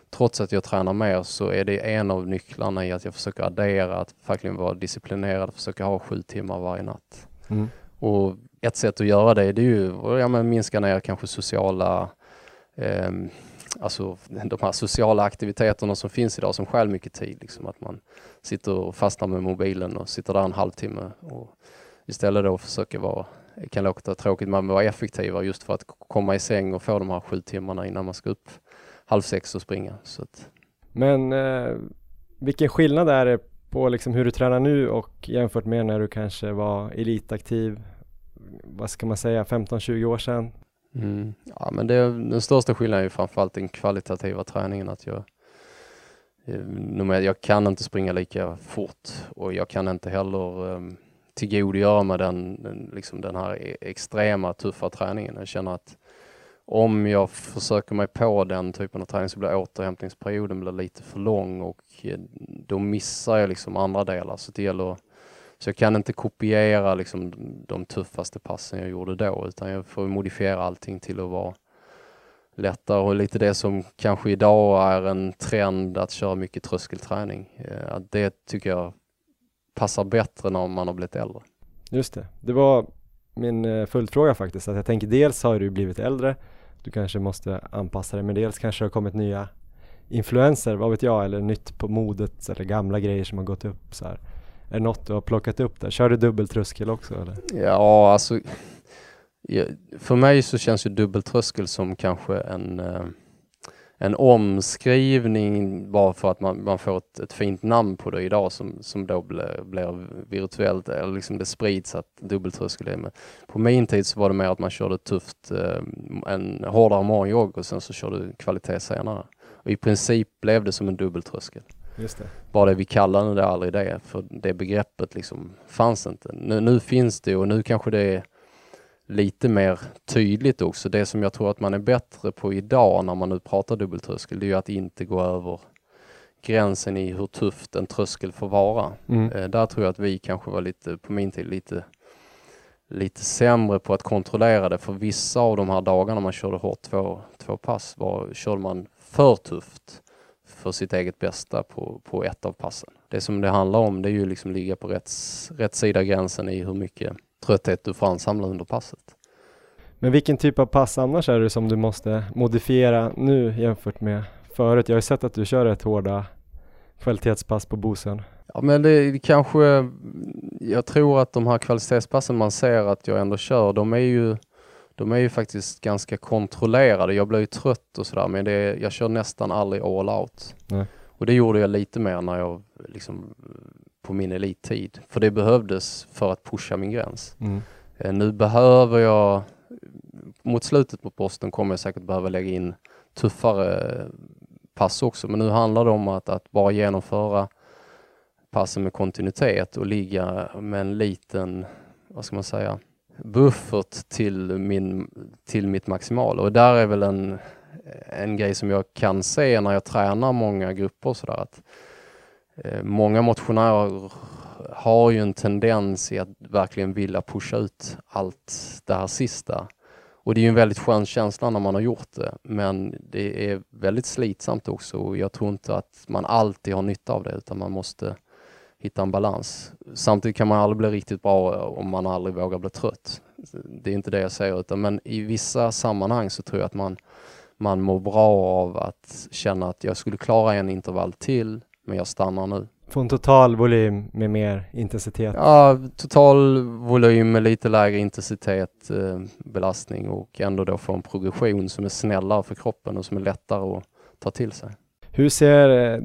trots att jag tränar mer så är det en av nycklarna i att jag försöker addera, att verkligen vara disciplinerad, försöka ha sju timmar varje natt. Mm. Och ett sätt att göra det, det är ju att ja, minska ner kanske sociala eh, alltså de här sociala aktiviteterna som finns idag som stjäl mycket tid. Liksom att man sitter och fastnar med mobilen och sitter där en halvtimme och istället då försöker vara, kan låta tråkigt, men vara effektiva just för att komma i säng och få de här sju timmarna innan man ska upp halv sex och springa. Att... Men eh, vilken skillnad är det på liksom hur du tränar nu och jämfört med när du kanske var elitaktiv, vad ska man säga, 15-20 år sedan? Mm. Ja, men det, den största skillnaden är framförallt den kvalitativa träningen. Att jag, eh, jag kan inte springa lika fort och jag kan inte heller um, tillgodogöra mig den, den, liksom den här e-, extrema tuffa träningen. Jag känner att om jag försöker mig på den typen av träning så blir återhämtningsperioden blir lite för lång och eh, då missar jag liksom andra delar. Så det gäller så jag kan inte kopiera liksom de tuffaste passen jag gjorde då utan jag får modifiera allting till att vara lättare och lite det som kanske idag är en trend att köra mycket tröskelträning. Eh, det tycker jag passar bättre när man har blivit äldre. Just det, det var min eh, följdfråga faktiskt. Att jag tänker dels har du blivit äldre, du kanske måste anpassa dig, men dels kanske det har kommit nya influenser, vad vet jag, eller nytt på modet eller gamla grejer som har gått upp så här. Är det något du har plockat upp där? Kör du dubbeltröskel också eller? Ja, alltså för mig så känns ju dubbeltröskel som kanske en eh, en omskrivning bara för att man, man får ett, ett, fint namn på det idag som, som då blir, blir virtuellt, eller liksom det sprids att dubbeltröskel är med. På min tid så var det mer att man körde tufft, eh, en hårdare morgonjogg och sen så körde kvalitet senare. Och I princip blev det som en dubbeltröskel. Just det. Bara det vi kallade det aldrig det, för det begreppet liksom fanns inte. Nu, nu finns det och nu kanske det är lite mer tydligt också. Det som jag tror att man är bättre på idag när man nu pratar dubbeltröskel, det är ju att inte gå över gränsen i hur tufft en tröskel får vara. Mm. Eh, där tror jag att vi kanske var lite, på min tid, lite, lite sämre på att kontrollera det. För vissa av de här dagarna man körde hårt två, två pass var, körde man för tufft för sitt eget bästa på, på ett av passen. Det som det handlar om det är ju liksom ligga på rätt, rätt sida gränsen i hur mycket trötthet du får ansamla under passet. Men vilken typ av pass annars är det som du måste modifiera nu jämfört med förut? Jag har ju sett att du kör rätt hårda kvalitetspass på Bosön. Ja men det kanske, jag tror att de här kvalitetspassen man ser att jag ändå kör, de är ju de är ju faktiskt ganska kontrollerade. Jag blir ju trött och sådär men det, jag kör nästan aldrig all out. Nej. Och det gjorde jag lite mer när jag liksom på min elittid. För det behövdes för att pusha min gräns. Mm. Eh, nu behöver jag, mot slutet på posten kommer jag säkert behöva lägga in tuffare pass också. Men nu handlar det om att, att bara genomföra passen med kontinuitet och ligga med en liten, vad ska man säga, buffert till, min, till mitt maximala. Och där är väl en, en grej som jag kan se när jag tränar många grupper sådär att Eh, många motionärer har ju en tendens i att verkligen vilja pusha ut allt det här sista. Och det är ju en väldigt skön känsla när man har gjort det, men det är väldigt slitsamt också och jag tror inte att man alltid har nytta av det utan man måste hitta en balans. Samtidigt kan man aldrig bli riktigt bra om man aldrig vågar bli trött. Det är inte det jag säger, utan men i vissa sammanhang så tror jag att man, man mår bra av att känna att jag skulle klara en intervall till, men jag stannar nu. En total volym med mer intensitet? Ja, total volym med lite lägre intensitet, eh, belastning och ändå då få en progression som är snällare för kroppen och som är lättare att ta till sig. Hur ser eh,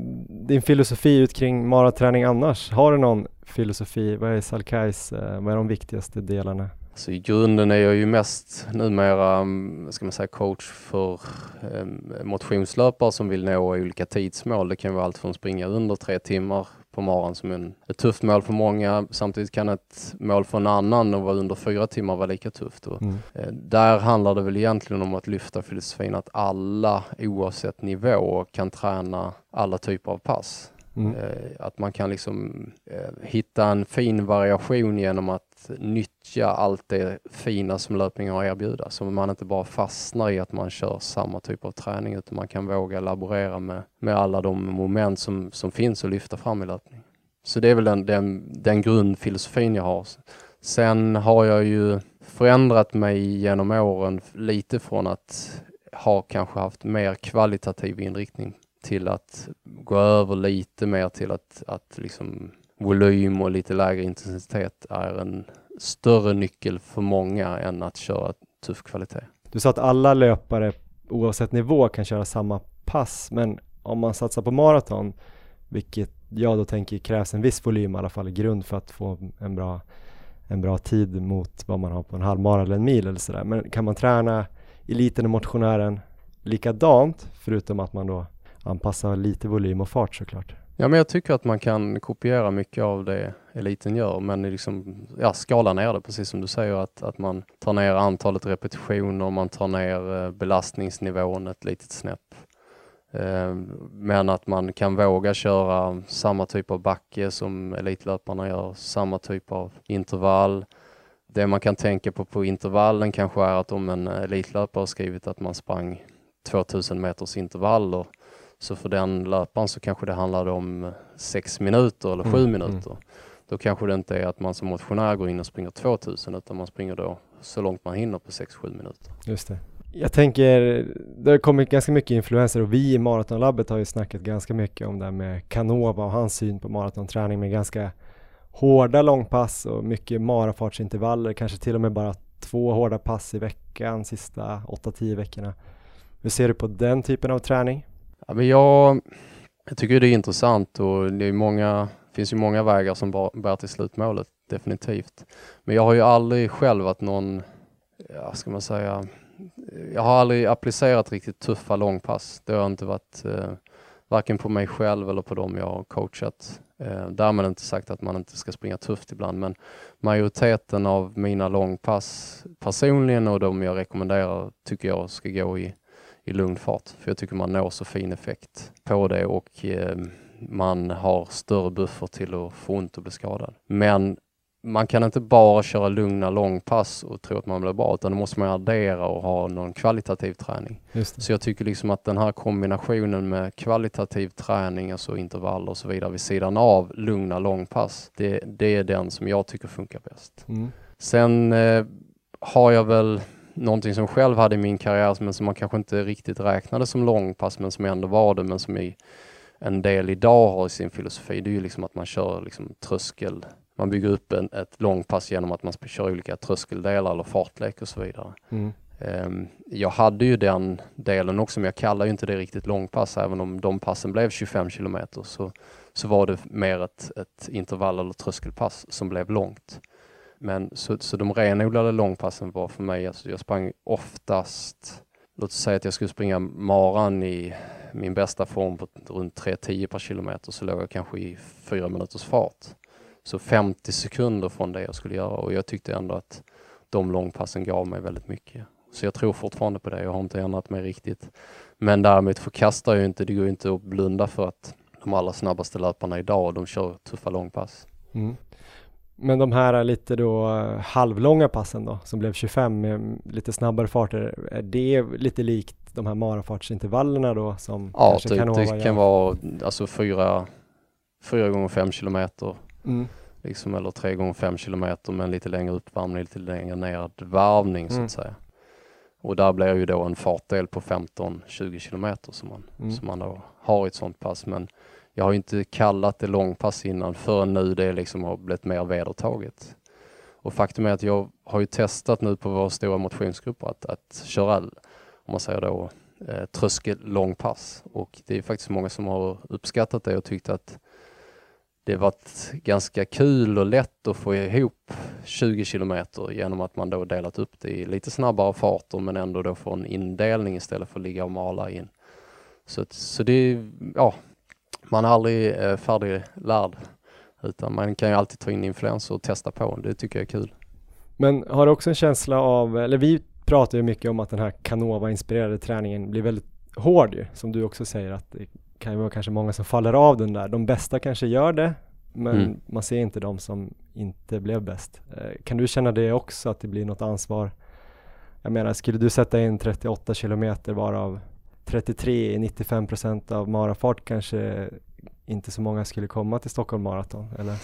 din filosofi ut kring maraträning annars? Har du någon filosofi? Vad är Salkais, eh, vad är de viktigaste delarna? Så i grunden är jag ju mest numera, mm, ska man säga, coach för eh, motionslöpare som vill nå olika tidsmål. Det kan vara allt från springa under tre timmar på morgonen som en, ett tufft mål för många. Samtidigt kan ett mål för en annan och vara under fyra timmar vara lika tufft. Mm. eh, där handlar det väl egentligen om att lyfta filosofin att alla oavsett nivå kan träna alla typer av pass. Mm. Eh, att man kan liksom eh, hitta en fin variation genom att nyttja allt det fina som löpning har att erbjuda. Så man inte bara fastnar i att man kör samma typ av träning utan man kan våga laborera med, med alla de moment som, som finns att lyfta fram i löpning. Så det är väl den, den, den grundfilosofin jag har. Sen har jag ju förändrat mig genom åren lite från att ha kanske haft mer kvalitativ inriktning till att gå över lite mer till att, att liksom volym och lite lägre intensitet är en större nyckel för många än att köra tuff kvalitet. Du sa att alla löpare oavsett nivå kan köra samma pass, men om man satsar på maraton, vilket jag då tänker krävs en viss volym i alla fall i grund för att få en bra, en bra tid mot vad man har på en halvmara eller en mil eller sådär. Men kan man träna eliten och motionären likadant, förutom att man då anpassar lite volym och fart såklart? Ja, men jag tycker att man kan kopiera mycket av det eliten gör, men liksom, ja, skala ner det, precis som du säger, att, att man tar ner antalet repetitioner, man tar ner eh, belastningsnivån ett litet snäpp. Eh, men att man kan våga köra samma typ av backe som elitlöparna gör, samma typ av intervall. Det man kan tänka på på intervallen kanske är att om en eh, elitlöpare har skrivit att man sprang 2000 meters intervaller så för den löparen så kanske det handlade om sex minuter eller sju Mm, minuter. Då kanske det inte är att man som motionär går in och springer 2000 utan man springer då så långt man hinner på 6-7 minuter. Just det. Jag tänker, det har kommit ganska mycket influenser och vi i Maratonlabbet har ju snackat ganska mycket om det här med Canova och hans syn på maratonträning med ganska hårda långpass och mycket marafartsintervaller, kanske till och med bara två hårda pass i veckan sista 8-10 veckorna. Hur ser du på den typen av träning? Ja, men jag, jag tycker det är intressant och det är många, finns ju många vägar som bär till slutmålet, definitivt. Men jag har ju aldrig själv att någon, ja ska man säga, jag har aldrig applicerat riktigt tuffa långpass. Det har inte varit eh, varken på mig själv eller på dem jag har coachat. Eh, därmed inte sagt att man inte ska springa tufft ibland, men majoriteten av mina långpass personligen och de jag rekommenderar tycker jag ska gå i i lugn fart. För jag tycker man når så fin effekt på det och eh, man har större buffer till att få ont och bli skadad. Men man kan inte bara köra lugna långpass och tro att man blir bra, utan då måste man addera och ha någon kvalitativ träning. Så jag tycker liksom att den här kombinationen med kvalitativ träning, alltså intervaller och så vidare vid sidan av lugna långpass, det, det är den som jag tycker funkar bäst. Mm. Sen eh, har jag väl någonting som själv hade i min karriär men som man kanske inte riktigt räknade som långpass men som ändå var det men som i en del idag har i sin filosofi. Det är ju liksom att man kör liksom tröskel. Man bygger upp en, ett långpass genom att man kör olika tröskeldelar eller fartlek och så vidare. Mm. Um, jag hade ju den delen också men jag kallar ju inte det riktigt långpass även om de passen blev 25 kilometer så, så var det mer ett, ett intervall eller tröskelpass som blev långt. Men så, så de renodlade långpassen var för mig, alltså jag sprang oftast, låt oss säga att jag skulle springa maran i min bästa form på runt 3.10 per kilometer så låg jag kanske i fyra minuters fart. Så 50 sekunder från det jag skulle göra och jag tyckte ändå att de långpassen gav mig väldigt mycket. Så jag tror fortfarande på det, jag har inte ändrat mig riktigt. Men däremot förkastar jag inte, det går inte att blunda för att de allra snabbaste löparna idag, de kör tuffa långpass. Mm. Men de här lite då eh, halvlånga passen då, som blev 25 med lite snabbare farter, är det lite likt de här marafartsintervallerna då som Ja, kanske typ, Canova det gör? kan vara alltså fyra, fyra gånger fem kilometer Mm. liksom, eller tre gånger fem kilometer med en lite längre uppvärmning, lite längre ner varvning så Mm. att säga. Och där blir ju då en fartdel på 15-20 kilometer som man, Mm. som man då har i ett sånt pass. Men jag har ju inte kallat det långpass innan förrän nu det liksom har blivit mer vedertaget. Och faktum är att jag har ju testat nu på våra stora motionsgrupper att, att köra, om man säger då, eh, tröskellångpass. Och det är faktiskt många som har uppskattat det och tyckt att det varit ganska kul och lätt att få ihop 20 kilometer genom att man då delat upp det i lite snabbare farter men ändå då få en indelning istället för att ligga och mala in. Så, så det, ja, man är aldrig eh, färdiglärd utan man kan ju alltid ta in influenser och testa på. Det tycker jag är kul. Men har du också en känsla av, eller vi pratar ju mycket om att den här Canova-inspirerade träningen blir väldigt hård ju, som du också säger att det kan ju vara kanske många som faller av den där. De bästa kanske gör det, men mm. man ser inte de som inte blev bäst. Eh, kan du känna det också, att det blir något ansvar? Jag menar, skulle du sätta in 38 kilometer varav 33 i 95 procent av marafart kanske inte så många skulle komma till Stockholm Marathon, eller?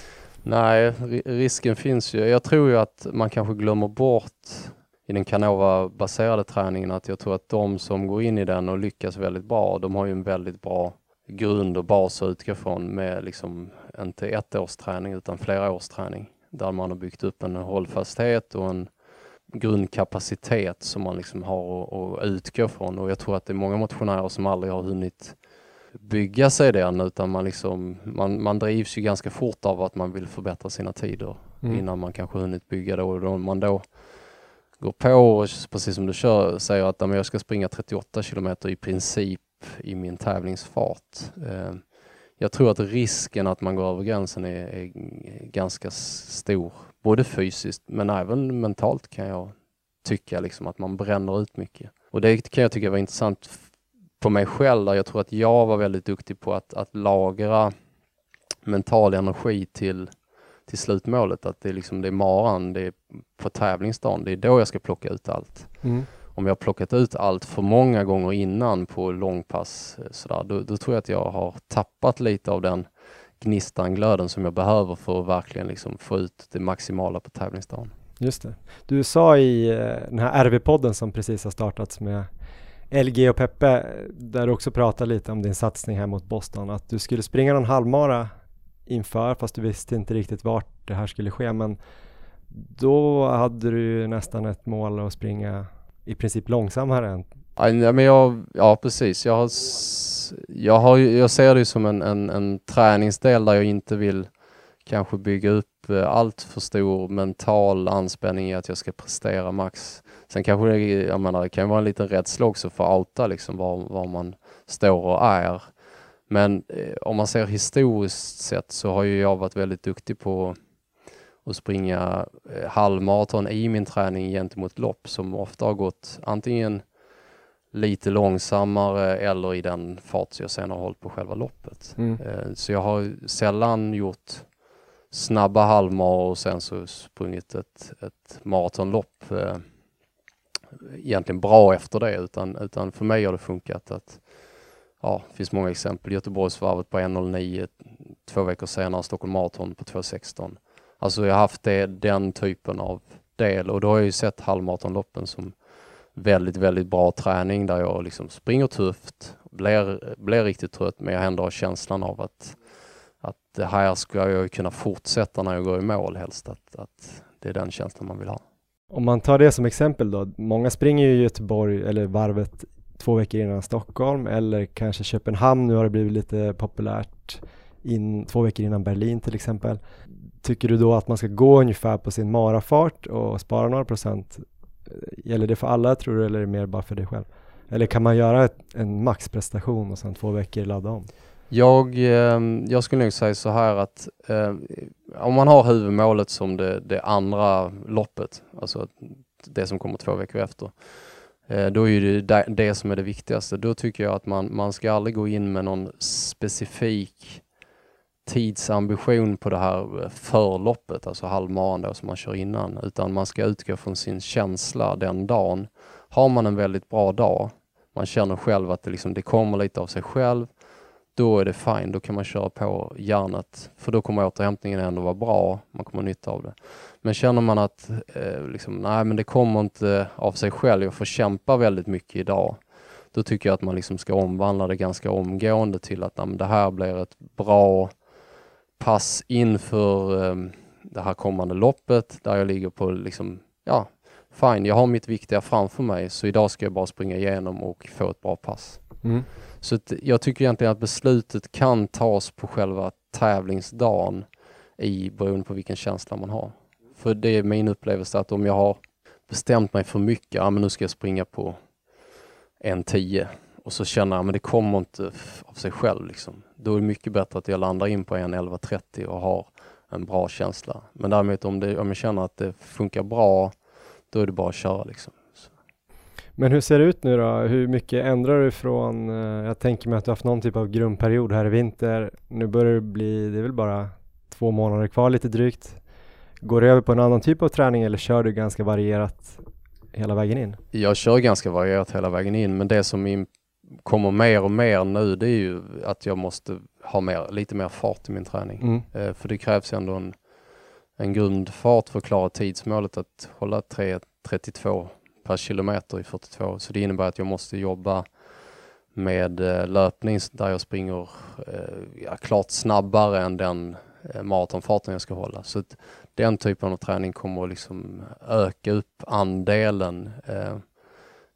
Nej, risken finns ju. Jag tror ju att man kanske glömmer bort i den Canova-baserade träningen att jag tror att de som går in i den och lyckas väldigt bra, de har ju en väldigt bra grund och bas att utgå från med liksom inte ett års träning utan flera års träning där man har byggt upp en hållfasthet och en grundkapacitet som man liksom har att utgå från och jag tror att det är många motionärer som aldrig har hunnit bygga sig den utan man, liksom, man, man drivs ju ganska fort av att man vill förbättra sina tider mm. innan man kanske hunnit bygga det och då man då går på och precis som du kör, säger att jag ska springa 38 kilometer i princip i min tävlingsfart. Eh, jag tror att risken att man går över gränsen är, är ganska stor, både fysiskt men även mentalt kan jag tycka liksom att man bränner ut mycket. Och det kan jag tycka var intressant på mig själv där jag tror att jag var väldigt duktig på att, att lagra mental energi till, till slutmålet. Att det är liksom det är maran, det är på tävlingsdagen, det är då jag ska plocka ut allt. Mm. Om jag har plockat ut allt för många gånger innan på långpass, eh, sådär, då, då tror jag att jag har tappat lite av den gnistan, glöden som jag behöver för att verkligen liksom få ut det maximala på tävlingsdagen. Just det. Du sa i eh, den här RV-podden som precis har startats med LG och Peppe, där du också pratar lite om din satsning här mot Boston, att du skulle springa någon halvmara inför, fast du visste inte riktigt vart det här skulle ske, men då hade du nästan ett mål att springa i princip långsammare än Ja, men jag, ja precis. Jag, har, jag, har, jag ser det som en, en, en träningsdel där jag inte vill kanske bygga upp eh, allt för stor mental anspänning i att jag ska prestera max. Sen kanske det, jag menar, det kan vara en liten rädsla också för att outa liksom var, var man står och är. Men eh, om man ser historiskt sett så har ju jag varit väldigt duktig på att springa eh, halvmaraton i min träning gentemot lopp som ofta har gått antingen lite långsammare eller i den fart som jag sen har hållit på själva loppet. Mm. Eh, så jag har sällan gjort snabba halvmar och sen så sprungit ett, ett maratonlopp eh, egentligen bra efter det utan, utan för mig har det funkat att ja, det finns många exempel. Göteborgsvarvet på 1.09, två veckor senare Stockholm Marathon på 2.16. Alltså jag har haft det, den typen av del och då har jag ju sett halvmaratonloppen som väldigt, väldigt bra träning där jag liksom springer tufft, blir, blir riktigt trött men jag ändå har känslan av att, att det här ska jag kunna fortsätta när jag går i mål helst, att, att det är den känslan man vill ha. Om man tar det som exempel då, många springer ju i Göteborg eller varvet två veckor innan Stockholm eller kanske Köpenhamn, nu har det blivit lite populärt in, två veckor innan Berlin till exempel. Tycker du då att man ska gå ungefär på sin marafart och spara några procent? Gäller det för alla tror du eller är det mer bara för dig själv? Eller kan man göra ett, en maxprestation och sen två veckor ladda om? Jag, ehm, jag skulle nog säga så här att eh, om man har huvudmålet som det, det, andra loppet, alltså det som kommer två veckor efter, eh, då är det det som är det viktigaste. Då tycker jag att man, man ska aldrig gå in med någon specifik tidsambition på det här eh, förloppet, alltså halvmaran då som man kör innan, utan man ska utgå från sin känsla den dagen. Har man en väldigt bra dag, man känner själv att det, liksom, det kommer lite av sig själv, då är det fine, då kan man köra på järnet, för då kommer återhämtningen ändå vara bra, man kommer ha nytta av det. Men känner man att eh, liksom, nej men det kommer inte av sig själv, jag får kämpa väldigt mycket idag, då tycker jag att man liksom ska omvandla det ganska omgående till att nej, det här blir ett bra pass inför um, det här kommande loppet där jag ligger på liksom, ja, fine, jag har mitt viktiga framför mig så idag ska jag bara springa igenom och få ett bra pass. Mm. Så jag tycker egentligen att beslutet kan tas på själva tävlingsdagen i beroende på vilken känsla man har. För det är min upplevelse att om jag har bestämt mig för mycket, ja men nu ska jag springa på en 10 och så känner jag men det kommer inte av sig själv. Liksom. Då är det mycket bättre att jag landar in på en 11.30 och har en bra känsla. Men däremot om, det, om jag känner att det funkar bra, då är det bara att köra. Liksom. Men hur ser det ut nu då? Hur mycket ändrar du från, eh, jag tänker mig att du har haft någon typ av grundperiod här i vinter. Nu börjar det bli, det är väl bara två månader kvar lite drygt. Går du över på en annan typ av träning eller kör du ganska varierat hela vägen in? Jag kör ganska varierat hela vägen in, men det som kommer mer och mer nu det är ju att jag måste ha mer, lite mer fart i min träning. Mm. Eh, för det krävs ändå en, en grundfart för att klara tidsmålet att hålla 3.32 per kilometer i 42. Så det innebär att jag måste jobba med eh, löpning där jag springer eh, ja, klart snabbare än den eh, maratonfarten jag ska hålla. Så den typen av träning kommer att liksom öka upp andelen.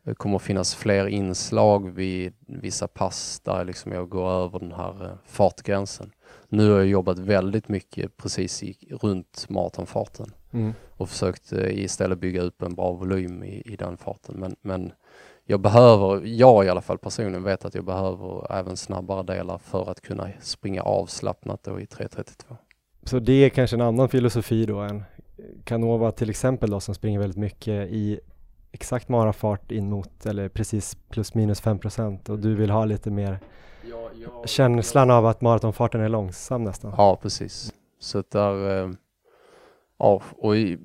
Det kommer att finnas fler inslag vid vissa pass där liksom jag går över den här eh, fartgränsen. Nu har jag jobbat väldigt mycket precis i, runt maratonfarten Mm. och försökt eh, istället bygga upp en bra volym i, i den farten. Men, men jag behöver, jag i alla fall personligen vet att jag behöver även snabbare delar för att kunna springa avslappnat då i 3.32. Så det är kanske en annan filosofi då än Canova till exempel då som springer väldigt mycket i exakt marafart in mot eller precis plus minus 5% och du vill ha lite mer känslan av att maratonfarten är långsam nästan. Ja, precis. Så där, eh, ja, och i,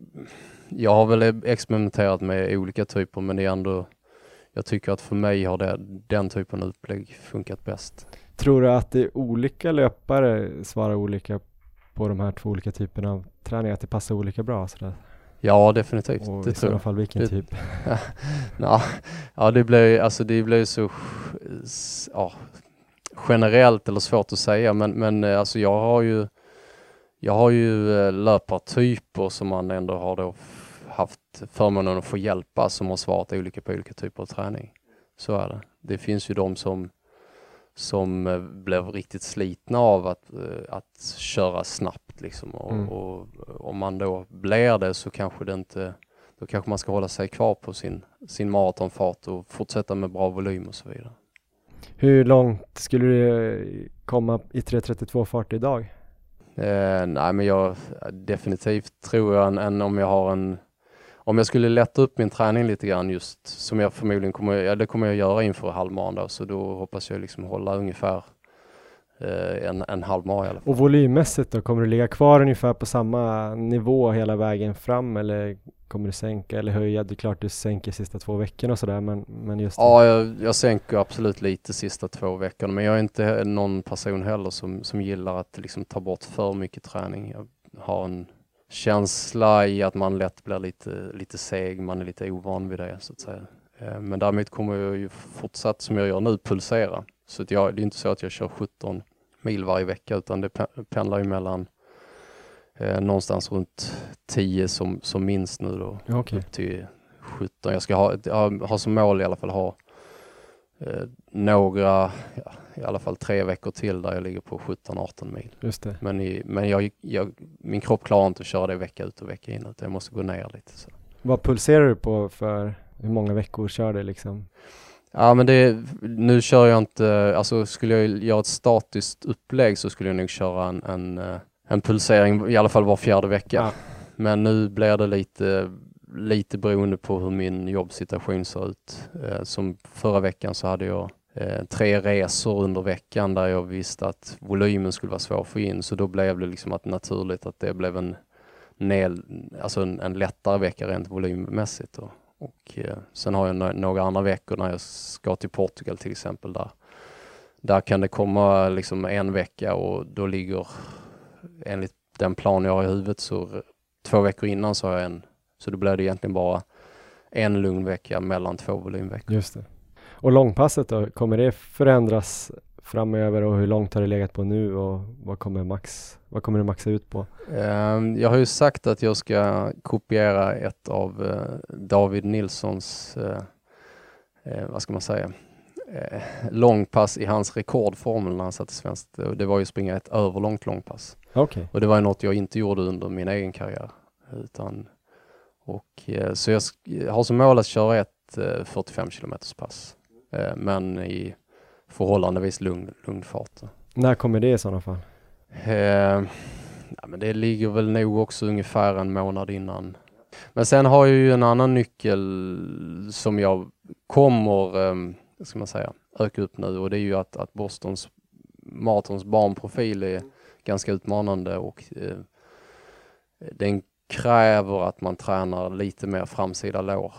jag har väl experimenterat med olika typer men det är ändå, jag tycker att för mig har det, den typen av upplägg funkat bäst. Tror du att det är olika löpare svarar olika på de här två olika typerna av träning, att det passar olika bra sådär? Ja, definitivt. Och det i tror jag. fall vilken Det- typ? (laughs) Ja, ja det blir alltså det blir så ja, generellt eller svårt att säga men, men eh, alltså jag har ju jag har ju eh, löpartyper som man ändå har då haft förmånen att få hjälpa som har svarat olika på olika typer av träning. Så är det. Det finns ju de som som eh, blev riktigt slitna av att, att köra snabbt liksom och, Mm. och om man då blir det så kanske det inte då kanske man ska hålla sig kvar på sin, sin maratonfart och fortsätta med bra volym och så vidare. Hur långt skulle du komma i 3.32 fart idag? Eh, nej men jag definitivt tror jag än, än om jag har en om jag skulle lätta upp min träning lite grann just som jag förmodligen kommer, ja, det kommer jag göra inför halvmaran då, så då hoppas jag liksom hålla ungefär eh, en, en halvmara i alla fall. Och volymmässigt då, kommer du ligga kvar ungefär på samma nivå hela vägen fram eller kommer du sänka eller höja? Det är klart du sänker sista två veckorna och sådär men, men just. Ja, jag, jag sänker absolut lite sista två veckorna, men jag är inte någon person heller som, som gillar att liksom ta bort för mycket träning. Jag har en känsla i att man lätt blir lite, lite seg, man är lite ovan vid det så att säga. Eh, Men däremot kommer jag ju fortsatt som jag gör nu pulsera. Så jag, det är inte så att jag kör 17 mil varje vecka utan det pe- pendlar ju mellan eh, någonstans runt 10 som, som minst nu då Ja, Okej. upp till 17. Jag ska ha, jag har som mål i alla fall ha eh, några, ja, i alla fall tre veckor till där jag ligger på 17-18 mil. Just det. Men, i, men jag, jag, min kropp klarar inte att köra det vecka ut och vecka in utan jag måste gå ner lite. Så. Vad pulserar du på för hur många veckor kör du liksom? Ja men det, nu kör jag inte, alltså skulle jag göra ett statiskt upplägg så skulle jag nog köra en, en, eh, en pulsering i alla fall var fjärde vecka. Ja. Men nu blir det lite, lite beroende på hur min jobbsituation ser ut. Eh, som förra veckan så hade jag eh, tre resor under veckan där jag visste att volymen skulle vara svår att få in. Så då blev det liksom att naturligt att det blev en, nel, alltså en, en lättare vecka rent volymmässigt. Då. Och eh, sen har jag no- några andra veckor när jag ska till Portugal till exempel där. Där kan det komma liksom en vecka och då ligger enligt den plan jag har i huvudet så två veckor innan så har jag en. Så då blir det egentligen bara en lugn vecka mellan två volymveckor. Just det. Och långpasset då, kommer det förändras framöver och hur långt har det legat på nu och vad kommer max, vad kommer du maxa ut på? Ehm, Jag har ju sagt att jag ska kopiera ett av eh, David Nilssons, eh, eh, vad ska man säga, långpass i hans rekordformel när han satte svenskt. Det var ju springa ett överlångt långpass. Okej. Och det var ju något jag inte gjorde under min egen karriär. Utan, och, så jag har som mål att köra ett eh, 45 kilometers pass. Men i förhållandevis lugn, lugn fart. När kommer det i sådana fall? Eh, ja, men det ligger väl nog också ungefär en månad innan. Men sen har jag ju en annan nyckel som jag kommer, eh, ska man säga, öka upp nu och det är ju att, att Bostons maratons barnprofil är ganska utmanande och eh, den kräver att man tränar lite mer framsida lår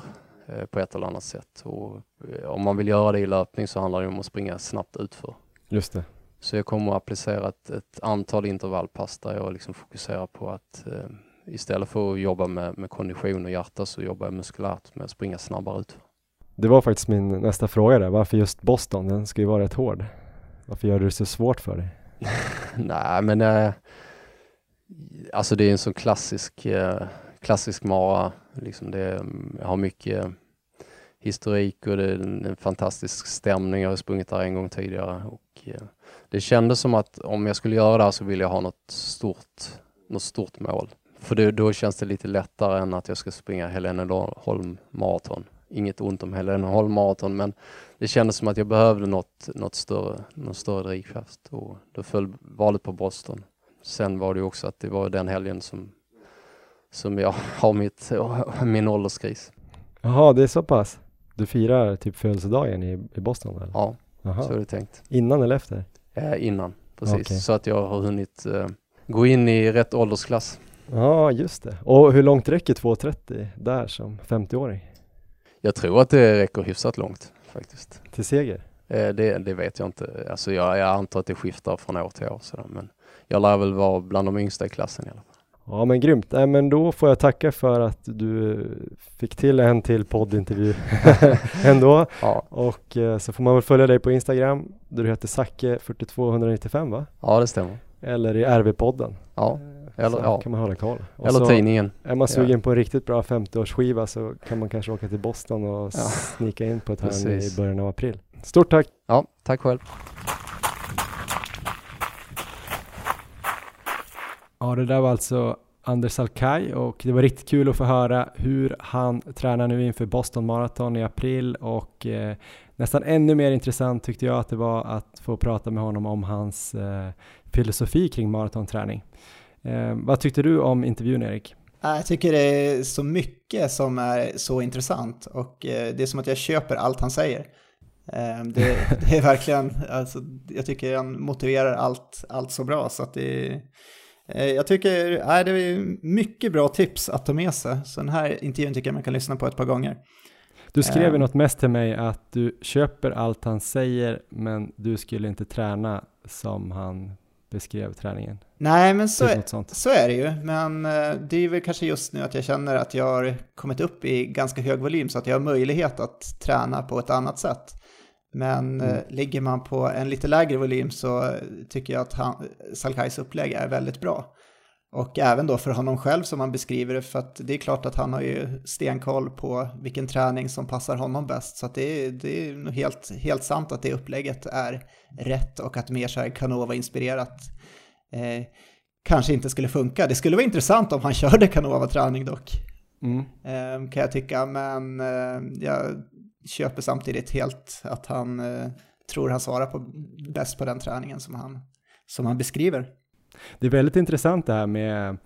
på ett eller annat sätt. Och, eh, om man vill göra det i löpning så handlar det om att springa snabbt utför. Just det. Så jag kommer att applicera ett, ett antal intervallpass där jag liksom fokuserar på att eh, istället för att jobba med, med kondition och hjärta så jobbar jag muskulärt med att springa snabbare ut. Det var faktiskt min nästa fråga där. Varför just Boston? Den ska ju vara rätt hård. Varför gör du det så svårt för dig? (laughs) Nej men eh, alltså det är en sån klassisk, eh, klassisk mara. Liksom det, jag har mycket historik och det är en, en fantastisk stämning. Jag har sprungit där en gång tidigare och eh, det kändes som att om jag skulle göra det här så vill jag ha något stort, något stort mål. För det, då känns det lite lättare än att jag ska springa Heleneholm maraton. Inget ont om Heleneholm maraton men det kändes som att jag behövde något, något större, något större drivkraft och då föll valet på Boston. Sen var det ju också att det var den helgen som, som jag har mitt, min ålderskris. Jaha, det är så pass? Du firar typ födelsedagen i, i Boston eller? Ja, Jaha. så är det tänkt. Innan eller efter? Eh, innan, precis. Okej. Så att jag har hunnit eh, gå in i rätt åldersklass. Ja, just det. Och hur långt räcker 2.30 där som 50-åring? Jag tror att det räcker hyfsat långt faktiskt. Till seger? Eh, det, det vet jag inte. Alltså jag, jag antar att det skiftar från år till år sådär. men jag lär väl vara bland de yngsta i klassen i alla fall. Ja men grymt, Nej, men då får jag tacka för att du fick till en till poddintervju (laughs) ändå. Ja, Och eh, så får man väl följa dig på Instagram, där du heter Zacke42195 va? ja det stämmer. Eller i RV-podden. Ja, eller- så ja. kan man hålla koll. Och eller så tidningen. är man sugen på en riktigt bra 50-årsskiva så kan man kanske åka till Boston och Ja. snika in på ett hörn i början av april. Stort tack! Ja, tack själv. Ja, det där var alltså Anders Alkaj och det var riktigt kul att få höra hur han tränar nu inför Boston Marathon i april och eh, nästan ännu mer intressant tyckte jag att det var att få prata med honom om hans eh, filosofi kring maratonträning. Eh, vad tyckte du om intervjun Erik? Jag tycker det är så mycket som är så intressant och eh, det är som att jag köper allt han säger. Eh, det, det är verkligen, alltså, jag tycker han motiverar allt, allt så bra så att det är, jag tycker, nej, det är mycket bra tips att ta med sig. Så den här intervjun tycker jag man kan lyssna på ett par gånger. Du skrev ju Ehm. något mest till mig att du köper allt han säger men du skulle inte träna som han beskrev träningen. Nej, men så, Typ är- så är det ju. Men eh, det är väl kanske just nu att jag känner att jag har kommit upp i ganska hög volym så att jag har möjlighet att träna på ett annat sätt. Men eh, Mm. ligger man på en lite lägre volym så tycker jag att han, Salkais upplägg är väldigt bra. Och även då för honom själv som han beskriver det, för att det är klart att han har ju stenkoll på vilken träning som passar honom bäst. Så det, är, det är helt, helt sant att det upplägget är rätt och att mer så här Canova-inspirerat eh, kanske inte skulle funka. Det skulle vara intressant om han (laughs) körde Canova-träning dock, Mm. eh, kan jag tycka. Men eh, jag köper samtidigt helt att han eh, tror han svarar på, bäst på den träningen som han, som han beskriver. Det är väldigt intressant det här med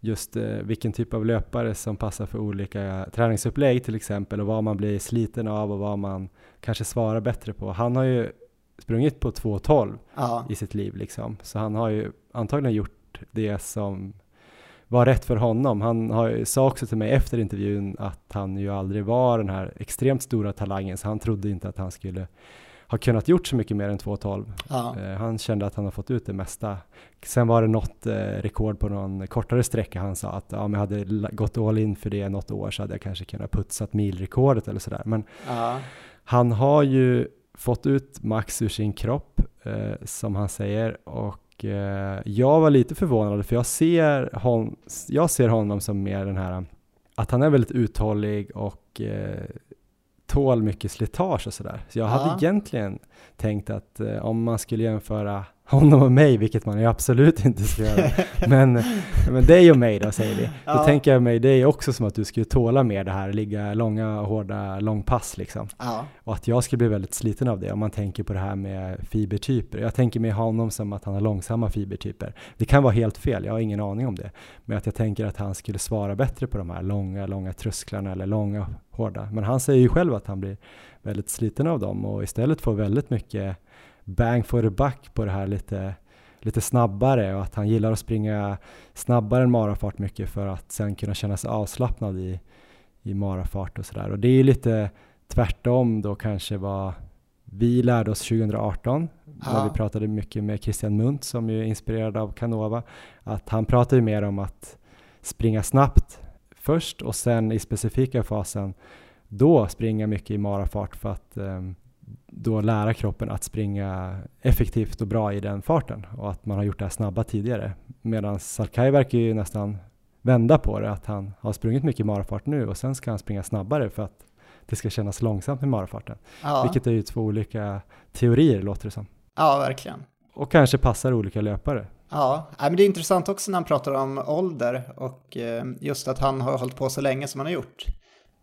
just eh, vilken typ av löpare som passar för olika träningsupplägg till exempel och vad man blir sliten av och vad man kanske svarar bättre på. Han har ju sprungit på 2.12 Ja, i sitt liv liksom, så han har ju antagligen gjort det som var rätt för honom. Han har, sa också till mig efter intervjun att han ju aldrig var den här extremt stora talangen, så han trodde inte att han skulle ha kunnat gjort så mycket mer än 2.12. ja, Eh, Han kände att han har fått ut det mesta. Sen var det något eh, rekord på någon kortare sträcka. Han sa att ja, om jag hade gått all in för det något år så hade jag kanske kunnat putsat milrekordet eller sådär. Men ja, han har ju fått ut max ur sin kropp, eh, som han säger. Och eh, jag var lite förvånad för jag ser, hon, jag ser honom som mer den här, att han är väldigt uthållig och eh, tål mycket slitage och sådär. Så jag Ja. hade egentligen tänkt att eh, om man skulle jämföra honom och mig, vilket man ju absolut inte ska göra, (laughs) men, men dig och mig då säger vi. Då Ja. tänker jag mig dig också som att du skulle tåla mer det här, ligga långa, hårda långpass liksom. Ja, Och att jag skulle bli väldigt sliten av det om man tänker på det här med fibertyper. Jag tänker med honom som att han har långsamma fibertyper. Det kan vara helt fel, jag har ingen aning om det. Men att jag tänker att han skulle svara bättre på de här långa, långa trösklarna eller långa, hårda. Men han säger ju själv att han blir väldigt sliten av dem och istället får väldigt mycket bang for the buck på det här lite, lite snabbare och att han gillar att springa snabbare än marafart mycket för att sen kunna känna sig avslappnad i, i marafart och sådär. Och det är ju lite tvärtom då kanske vad vi lärde oss 2018 när Ja. vi pratade mycket med Christian Munt som ju är inspirerad av Canova. Att han pratar ju mer om att springa snabbt först och sen i specifika fasen då springa mycket i marafart för att ehm, då lära kroppen att springa effektivt och bra i den farten och att man har gjort det här snabba tidigare. Medan Salkai verkar ju nästan vända på det, att han har sprungit mycket i marafart nu och sen ska han springa snabbare för att det ska kännas långsamt med marafarten. ja, Vilket är ju två olika teorier låter det som. ja verkligen. Och kanske passar olika löpare. Ja, men det är intressant också när han pratar om ålder och eh, just att han har hållit på så länge som han har gjort.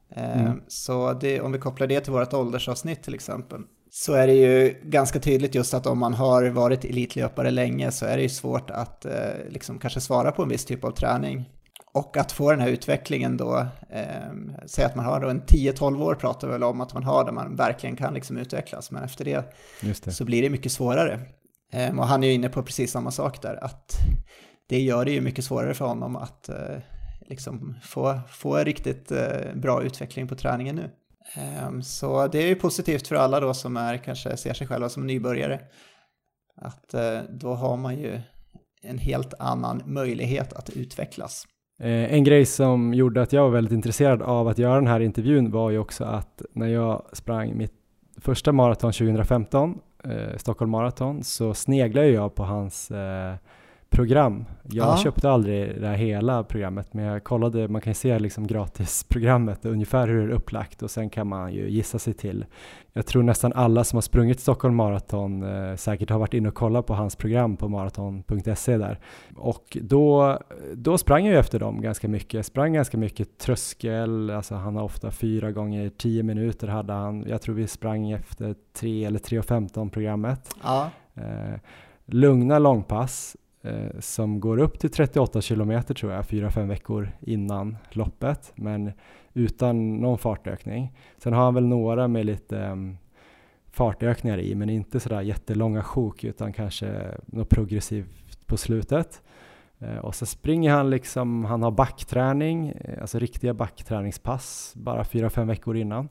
Eh, Mm. Så det, om vi kopplar det till vårt åldersavsnitt till exempel, så är det ju ganska tydligt just att om man har varit elitlöpare länge så är det ju svårt att eh, liksom kanske svara på en viss typ av träning. Och att få den här utvecklingen då, eh, säg att man har då en 10-12 år pratar vi väl om att man har där man verkligen kan liksom utvecklas, men efter det det. så blir det mycket svårare. Ehm, och han är ju inne på precis samma sak där, att det gör det ju mycket svårare för honom att eh, liksom få, få en riktigt eh, bra utveckling på träningen nu. Ehm, så det är ju positivt för alla då som är, kanske ser sig själva som nybörjare. Att eh, då har man ju en helt annan möjlighet att utvecklas. Eh, en grej som gjorde att jag var väldigt intresserad av att göra den här intervjun var ju också att när jag sprang mitt första maraton 2015, eh, Stockholm Marathon, så sneglade jag på hans program. Jag Ja. köpte aldrig det här hela programmet, men jag kollade, man kan ju se liksom gratisprogrammet, ungefär hur det är upplagt och sen kan man ju gissa sig till. Jag tror nästan alla som har sprungit Stockholm Marathon eh, säkert har varit inne och kollat på hans program på maraton.se där. Och då, då sprang jag ju efter dem ganska mycket. Jag sprang ganska mycket tröskel, alltså han har ofta fyra gånger tio minuter hade han. Jag tror vi sprang efter tre eller 3.15 programmet. Ja, Eh, lugna långpass eh, som går upp till 38 kilometer tror jag, fyra fem veckor innan loppet, men utan någon fartökning. Sen har han väl några med lite ehm, fartökningar i, men inte sådär jättelånga sjok, utan kanske något progressivt på slutet. Eh, och så springer han liksom, han har backträning, eh, alltså riktiga backträningspass, bara fyra fem veckor innan.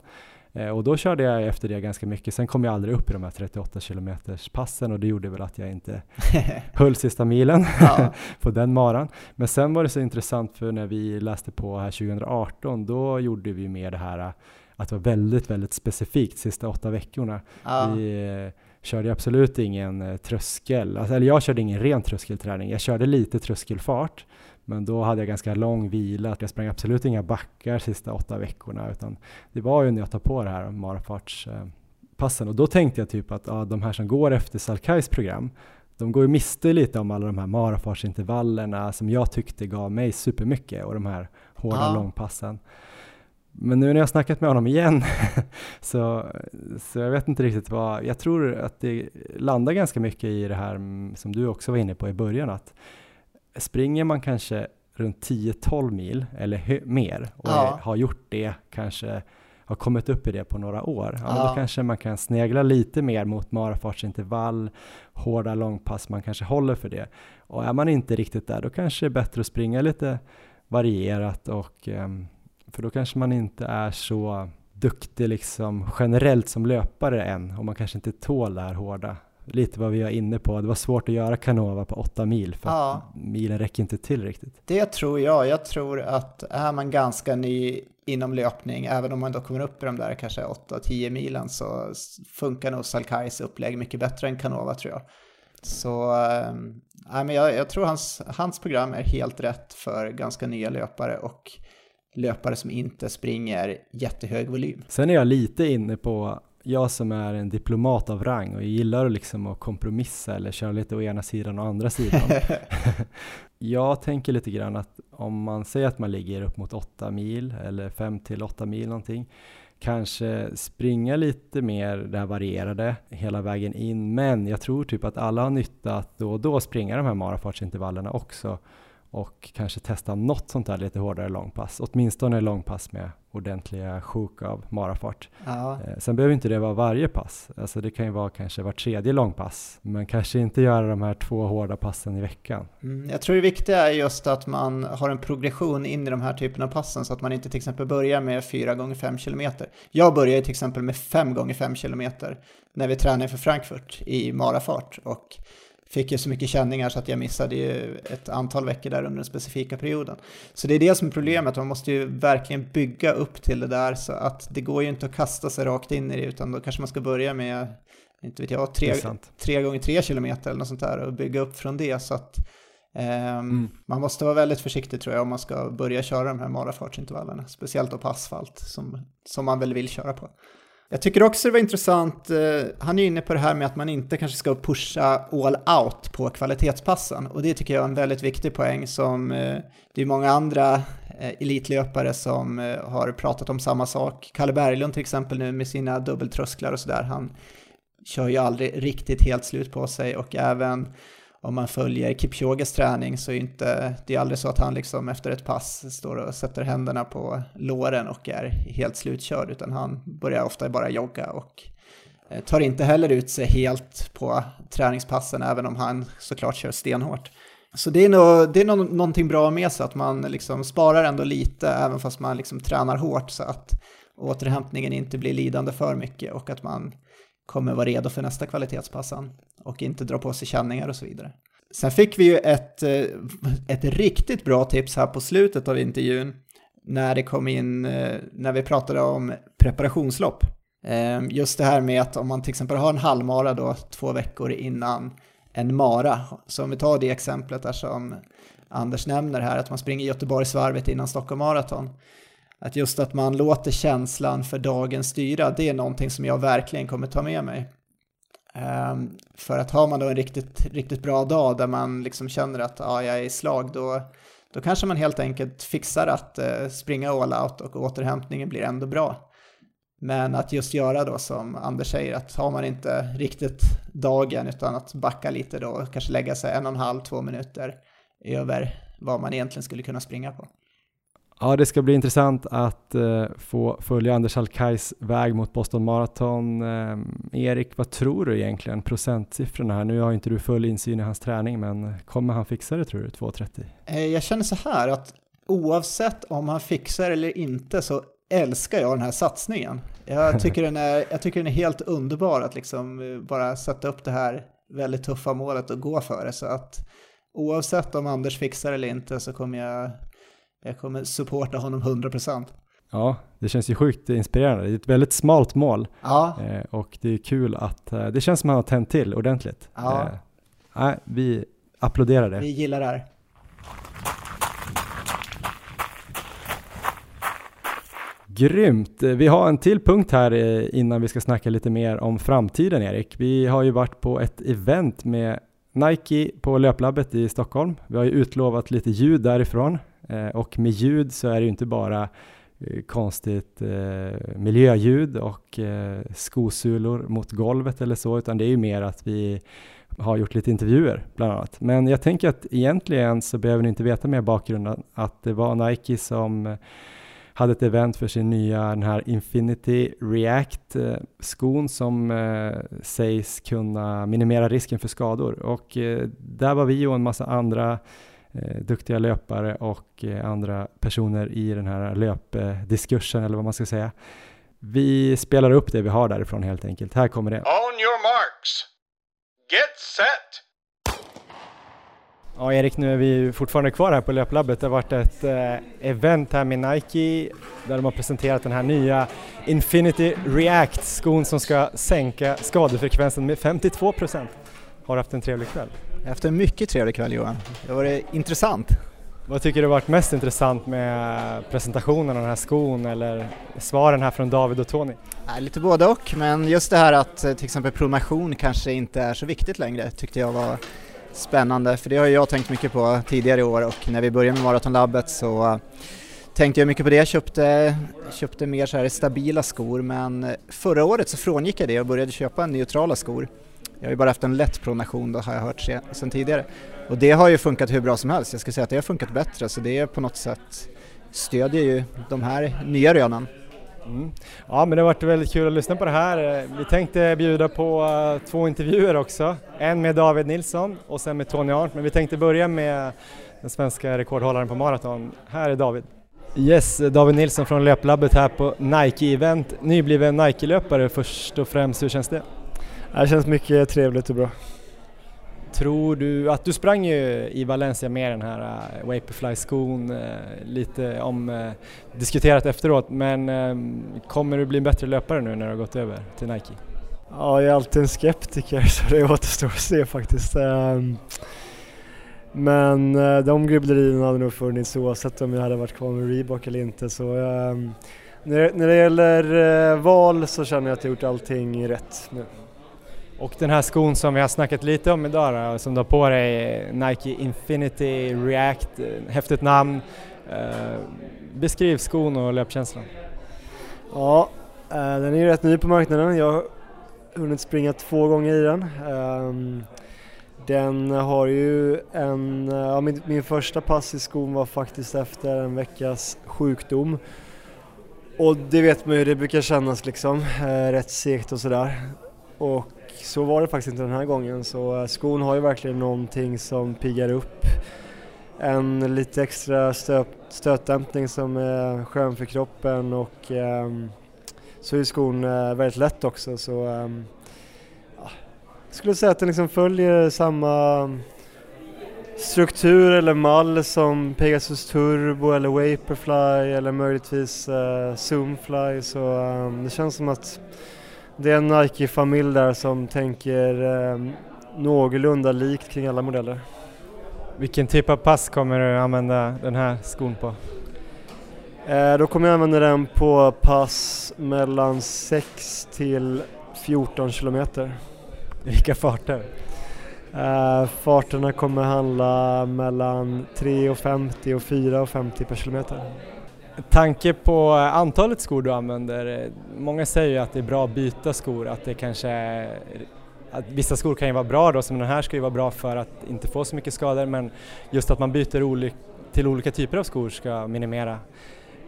Eh, Och då körde jag efter det ganska mycket. Sen kom jag aldrig upp i de här 38 kilometers passen och det gjorde väl att jag inte (laughs) höll sista milen ja, (laughs) på den maran. Men sen var det så intressant för när vi läste på här 2018, då gjorde vi mer det här att det var väldigt, väldigt specifikt sista åtta veckorna. ja, Vi eh, körde absolut ingen eh, tröskel, alltså, eller jag körde ingen ren tröskelträning. Jag körde lite tröskelfart, men då hade jag ganska lång vila. Jag sprang absolut inga backar sista åtta veckorna, utan det var ju när jag tar på det här marafartspassen. Och då tänkte jag typ att ja, de här som går efter Salkais program, de går ju miste lite om alla de här marafartsintervallerna som jag tyckte gav mig supermycket och de här hårda Ja. långpassen. Men nu när jag har snackat med honom igen (laughs) så, så jag vet inte riktigt vad, jag tror att det landar ganska mycket i det här mm, som du också var inne på i början att springer man kanske runt 10-12 mil eller mer och Ja. har gjort det kanske har kommit upp i det på några år, ja, Ja. då kanske man kan snegla lite mer mot marafartsintervall, hårda långpass, man kanske håller för det. Och är man inte riktigt där, då kanske det är bättre att springa lite varierat och ehm, för då kanske man inte är så duktig liksom generellt som löpare än och man kanske inte tål det här hårda. Lite vad vi var inne på, det var svårt att göra Canova på åtta mil för Ja. att milen räcker inte till riktigt. Det tror jag. Jag tror att är man ganska ny inom löpning, även om man då kommer upp i de där kanske 8-10 milen, så funkar nog Salkais upplägg mycket bättre än Canova tror jag. Så äh, men jag, jag tror hans, hans program är helt rätt för ganska nya löpare och löpare som inte springer jättehög volym. Sen är jag lite inne på, jag som är en diplomat av rang och gillar liksom att kompromissa eller köra lite å ena sidan och andra sidan. (laughs) jag tänker lite grann att om man säger att man ligger upp mot 8 mil eller 5 till 8 mil någonting, kanske springa lite mer det här varierade hela vägen in, men jag tror typ att alla har nytta att då och då springa de här marafartsintervallerna också och kanske testa något sånt där lite hårdare långpass, åtminstone långpass med ordentliga sjok av marafart. Ja. Eh, sen behöver inte det vara varje pass, alltså det kan ju vara kanske var tredje långpass, men kanske inte göra de här två hårda passen i veckan. Mm, jag tror det viktiga är just att man har en progression in i de här typerna av passen så att man inte till exempel börjar med 4 gånger 5 km. Jag börjar till exempel med 5 gånger 5 km när vi tränar för Frankfurt i marafart och fick jag så mycket känningar så att jag missade ju ett antal veckor där under den specifika perioden. Så det är det som är problemet, man måste ju verkligen bygga upp till det där så att det går ju inte att kasta sig rakt in i det utan då kanske man ska börja med, inte vet jag, tre, tre gånger tre kilometer eller något sånt där och bygga upp från det så att eh, mm. man måste vara väldigt försiktig tror jag om man ska börja köra de här marafartsintervallerna, speciellt då på asfalt som, som man väl vill köra på. Jag tycker också det var intressant, eh, han är inne på det här med att man inte kanske ska pusha all out på kvalitetspassen och det tycker jag är en väldigt viktig poäng som eh, det är många andra eh, elitlöpare som har pratat om samma sak. Kalle Berglund till exempel nu med sina dubbeltrösklar och sådär, han kör ju aldrig riktigt helt slut på sig och även om man följer Kipchoges träning så är inte, det är aldrig så att han liksom efter ett pass står och sätter händerna på låren och är helt slutkörd, utan han börjar ofta bara jogga och eh, tar inte heller ut sig helt på träningspassen, även om han såklart kör stenhårt. Så det är, nog, det är nog någonting bra med sig, att man liksom sparar ändå lite, även fast man liksom tränar hårt, så att återhämtningen inte blir lidande för mycket och att man kommer vara redo för nästa kvalitetspassan och inte dra på sig känningar och så vidare. Sen fick vi ju ett, eh, ett riktigt bra tips här på slutet av intervjun när det kom in, eh, när vi pratade om preparationslopp. Eh, just det här med att om man till exempel har en halvmara då två veckor innan en mara, så om vi tar det exemplet där som Anders nämner här, att man springer Göteborgsvarvet innan Stockholm Marathon, att just att man låter känslan för dagen styra, det är någonting som jag verkligen kommer ta med mig. Um, för att har man då en riktigt, riktigt bra dag där man liksom känner att ah, jag är i slag, då, då kanske man helt enkelt fixar att uh, springa all out och återhämtningen blir ändå bra. Men att just göra då som Anders säger, att har man inte riktigt dagen utan att backa lite då, kanske lägga sig en och en halv, två minuter över vad man egentligen skulle kunna springa på. Ja, det ska bli intressant att uh, få följa Anders Alkais väg mot Boston Marathon. Uh, Erik, vad tror du egentligen procentsiffrorna här? Nu har inte du full insyn i hans träning, men kommer han fixa det tror du, 2.30? Eh, jag känner så här att oavsett om han fixar eller inte så älskar jag den här satsningen. Jag (laughs) tycker den är, jag tycker den är helt underbar att liksom eh, bara sätta upp det här väldigt tuffa målet och gå för det. Så att oavsett om Anders fixar eller inte så kommer jag jag kommer supporta honom 100%. Ja, det känns ju sjukt inspirerande. Det är ett väldigt smalt mål ja. eh, och det är kul att eh, det känns som att han har tänt till ordentligt. Ja. Eh, vi applåderar det. Vi gillar det här. Grymt! Vi har en till punkt här eh, innan vi ska snacka lite mer om framtiden Erik. Vi har ju varit på ett event med Nike på Löplabbet i Stockholm. Vi har ju utlovat lite ljud därifrån. Eh, och med ljud så är det ju inte bara eh, konstigt eh, miljöljud och eh, skosulor mot golvet eller så, utan det är ju mer att vi har gjort lite intervjuer bland annat. Men jag tänker att egentligen så behöver ni inte veta mer bakgrunden, att det var Nike som hade ett event för sin nya den här Infinity React eh, skon som eh, sägs kunna minimera risken för skador och eh, där var vi och en massa andra eh, duktiga löpare och eh, andra personer i den här löpdiskursen eller vad man ska säga. Vi spelar upp det vi har därifrån helt enkelt. Här kommer det. On your marks. Get set. Ja, Erik, nu är vi fortfarande kvar här på Löplabbet. Det har varit ett eh, event här med Nike där de har presenterat den här nya Infinity React-skon som ska sänka skadefrekvensen med 52 procent. Har haft en trevlig kväll. Efter en mycket trevlig kväll Johan. Det var intressant. Vad tycker du har varit mest intressant med presentationen av den här skon eller svaren här från David och Tony? Ja, lite både och, men just det här att eh, till exempel pronation kanske inte är så viktigt längre tyckte jag var spännande, för det har jag tänkt mycket på tidigare i år och när vi började med Maratonlabbet så eh, tänkte jag mycket på det, köpte, köpte mer så här stabila skor men förra året så frångick jag det och började köpa neutrala skor. Jag har ju bara haft en lätt pronation då har jag hört sedan tidigare. Och det har ju funkat hur bra som helst, jag skulle säga att det har funkat bättre så det är på något sätt stödjer ju de här nya rönen. Mm. Ja men det har varit väldigt kul att lyssna på det här. Vi tänkte bjuda på uh, två intervjuer också. En med David Nilsson och sen med Tony Arndt. Men vi tänkte börja med den svenska rekordhållaren på maraton. Här är David. Yes, David Nilsson från Löplabbet här på Nike-event. Nybliven Nike-löpare först och främst, hur känns det? Det känns mycket trevligt och bra. Tror du, att du sprang ju i Valencia med den här uh, Vaporfly-skon, uh, lite om, uh, diskuterat efteråt, men uh, kommer du bli en bättre löpare nu när du har gått över till Nike? Ja, jag är alltid en skeptiker (laughs) så det återstår att se faktiskt. Um, men uh, de grubblerierna hade nog funnits oavsett om jag hade varit kvar med Reebok eller inte. Så, um, när, när det gäller uh, val så känner jag att jag gjort allting rätt nu. Och den här skon som vi har snackat lite om idag då, som du har på dig, Nike Infinity React, eh, häftigt namn. Eh, beskriv skon och löpkänslan. Ja, eh, den är ju rätt ny på marknaden. Jag har hunnit springa två gånger i den. Eh, den har ju en, eh, ja, min, min första pass i skon var faktiskt efter en veckas sjukdom. Och det vet man ju, det brukar kännas liksom eh, rätt segt och sådär. Och så var det faktiskt inte den här gången så skon har ju verkligen någonting som piggar upp. En lite extra stöt, stötdämpning som är skön för kroppen och eh, så är skon eh, väldigt lätt också så eh, jag skulle säga att den liksom följer samma struktur eller mall som Pegasus Turbo eller Vaporfly eller möjligtvis eh, Zoomfly så ehm, det känns som att det är en Nike-familj där som tänker eh, någorlunda likt kring alla modeller. Vilken typ av pass kommer du använda den här skon på? Eh, då kommer jag använda den på pass mellan 6 till 14 kilometer. Vilka farter? Eh, farterna kommer handla mellan 3,50 och 4,50 per kilometer. Tanke på eh, antalet skor du använder, eh, många säger ju att det är bra att byta skor, att det kanske är, att vissa skor kan ju vara bra då, som den här ska ju vara bra för att inte få så mycket skador, men just att man byter till olika typer av skor ska minimera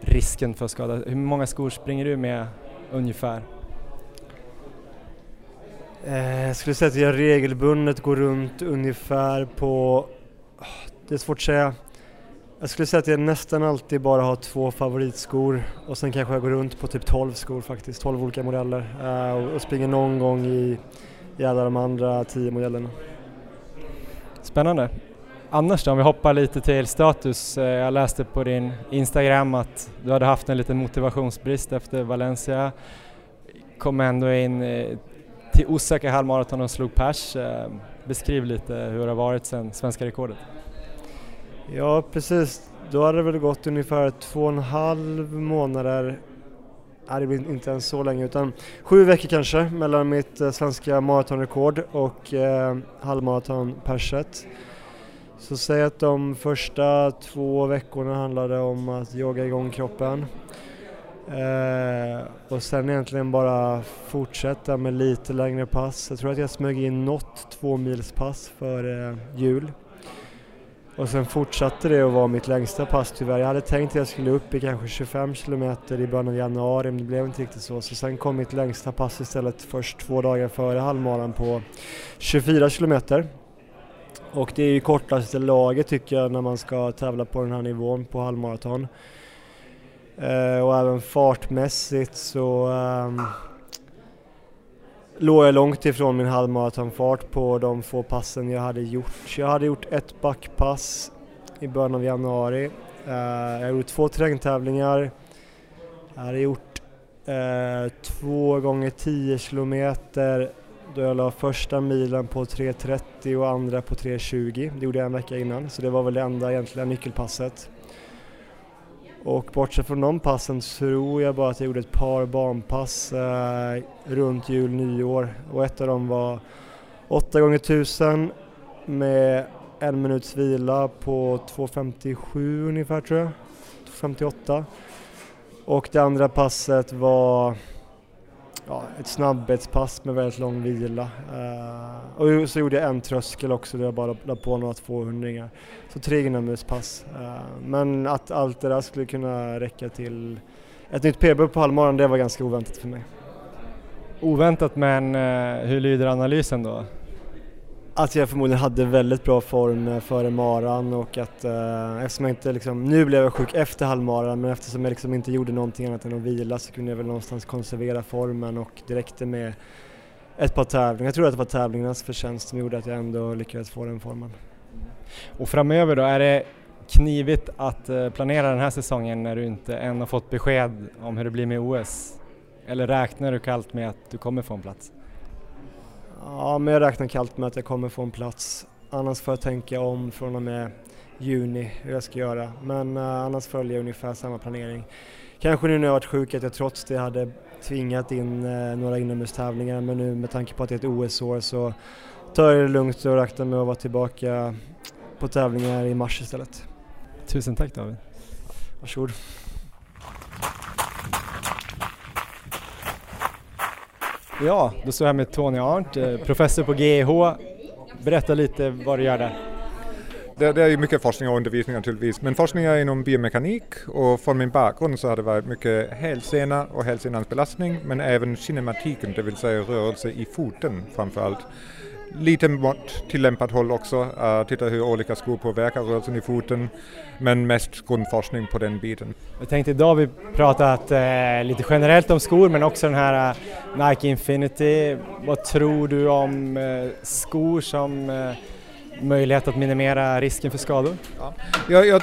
risken för skada. Hur många skor springer du med ungefär? Jag skulle säga att jag regelbundet går runt ungefär på, ah, det är svårt att säga, jag skulle säga att jag nästan alltid bara har två favoritskor och sen kanske jag går runt på typ 12 skor faktiskt, 12 olika modeller eh, och springer någon gång i, i alla de andra 10 modellerna. Spännande. Annars då, om vi hoppar lite till status. Eh, jag läste på din Instagram att du hade haft en liten motivationsbrist efter Valencia. Kom ändå in eh, till Osaka halvmaraton och slog pers. Beskriv lite hur det har varit sedan svenska rekordet. Ja precis, då hade det väl gått ungefär två och en halv månader Nej, det blir inte ens så länge utan sju veckor kanske mellan mitt eh, svenska maratonrekord och eh, halvmaratonperset. Så säg att de första två veckorna handlade om att jogga igång kroppen eh, och sen egentligen bara fortsätta med lite längre pass. Jag tror att jag smög in något två mils för eh, jul. Och sen fortsatte det att vara mitt längsta pass tyvärr. Jag hade tänkt att jag skulle upp i kanske 25 kilometer i början av januari men det blev inte riktigt så. Så sen kom mitt längsta pass istället först två dagar före halvmaran på 24 kilometer. Och det är ju kortaste laget tycker jag när man ska tävla på den här nivån på halvmaraton. Eh, och även fartmässigt så ehm, låg jag långt ifrån min halvmaratonfart på de få passen jag hade gjort. Jag hade gjort ett backpass i början av januari. Uh, jag gjorde två terrängtävlingar. Jag hade gjort uh, två gånger 10 kilometer då jag la första milen på 3.30 och andra på 3.20. Det gjorde jag en vecka innan så det var väl det enda egentliga nyckelpasset. Och bortsett från de passen tror jag bara att jag gjorde ett par barnpass eh, runt jul, nyår och ett av dem var 8 gånger 1000 med en minuts vila på 2.57 ungefär tror jag, 2.58. Och det andra passet var ja, ett snabbhetspass med väldigt lång vila. Uh, och så gjorde jag en tröskel också där jag bara la på några 200 Så tre inomhuspass. Uh, eh, men att allt det där skulle kunna räcka till ett nytt PB på halvmaran, det var ganska oväntat för mig. Oväntat men uh, hur lyder analysen då? Att jag förmodligen hade väldigt bra form eh, före maran och att eh, eftersom jag inte liksom, nu blev jag sjuk efter halvmaran men eftersom jag liksom inte gjorde någonting annat än att vila så kunde jag väl någonstans konservera formen och det räckte med ett par tävlingar. Jag tror att det var tävlingarnas förtjänst som gjorde att jag ändå lyckades få den formen. Och framöver då, är det knivigt att eh, planera den här säsongen när du inte än har fått besked om hur det blir med OS? Eller räknar du kallt med att du kommer få en plats? Ja, men jag räknar kallt med att jag kommer få en plats. Annars får jag tänka om från och med juni hur jag ska göra. Men uh, annars följer jag ungefär samma planering. Kanske nu när jag varit sjuk att jag trots det hade tvingat in uh, några inomhustävlingar men nu med tanke på att det är ett OS-år så tar jag det lugnt och räknar med att vara tillbaka på tävlingar i mars istället. Tusen tack David. Varsågod. Ja, då står jag här med Tony Arndt, eh, professor på GH. Berätta lite vad du gör där. Det, det, är mycket forskning och undervisning naturligtvis, men forskning är inom biomekanik och från min bakgrund så har det varit mycket hälsena och hälsenans belastning, men även kinematiken, det vill säga rörelse i foten framför allt lite mått tillämpat håll också, uh, titta hur olika skor påverkar rörelsen i foten, men mest grundforskning på den biten. Jag tänkte idag vi pratat uh, lite generellt om skor men också den här uh, Nike Infinity. Vad tror du om skor som möjlighet att minimera risken för skador? Ja. Jag, jag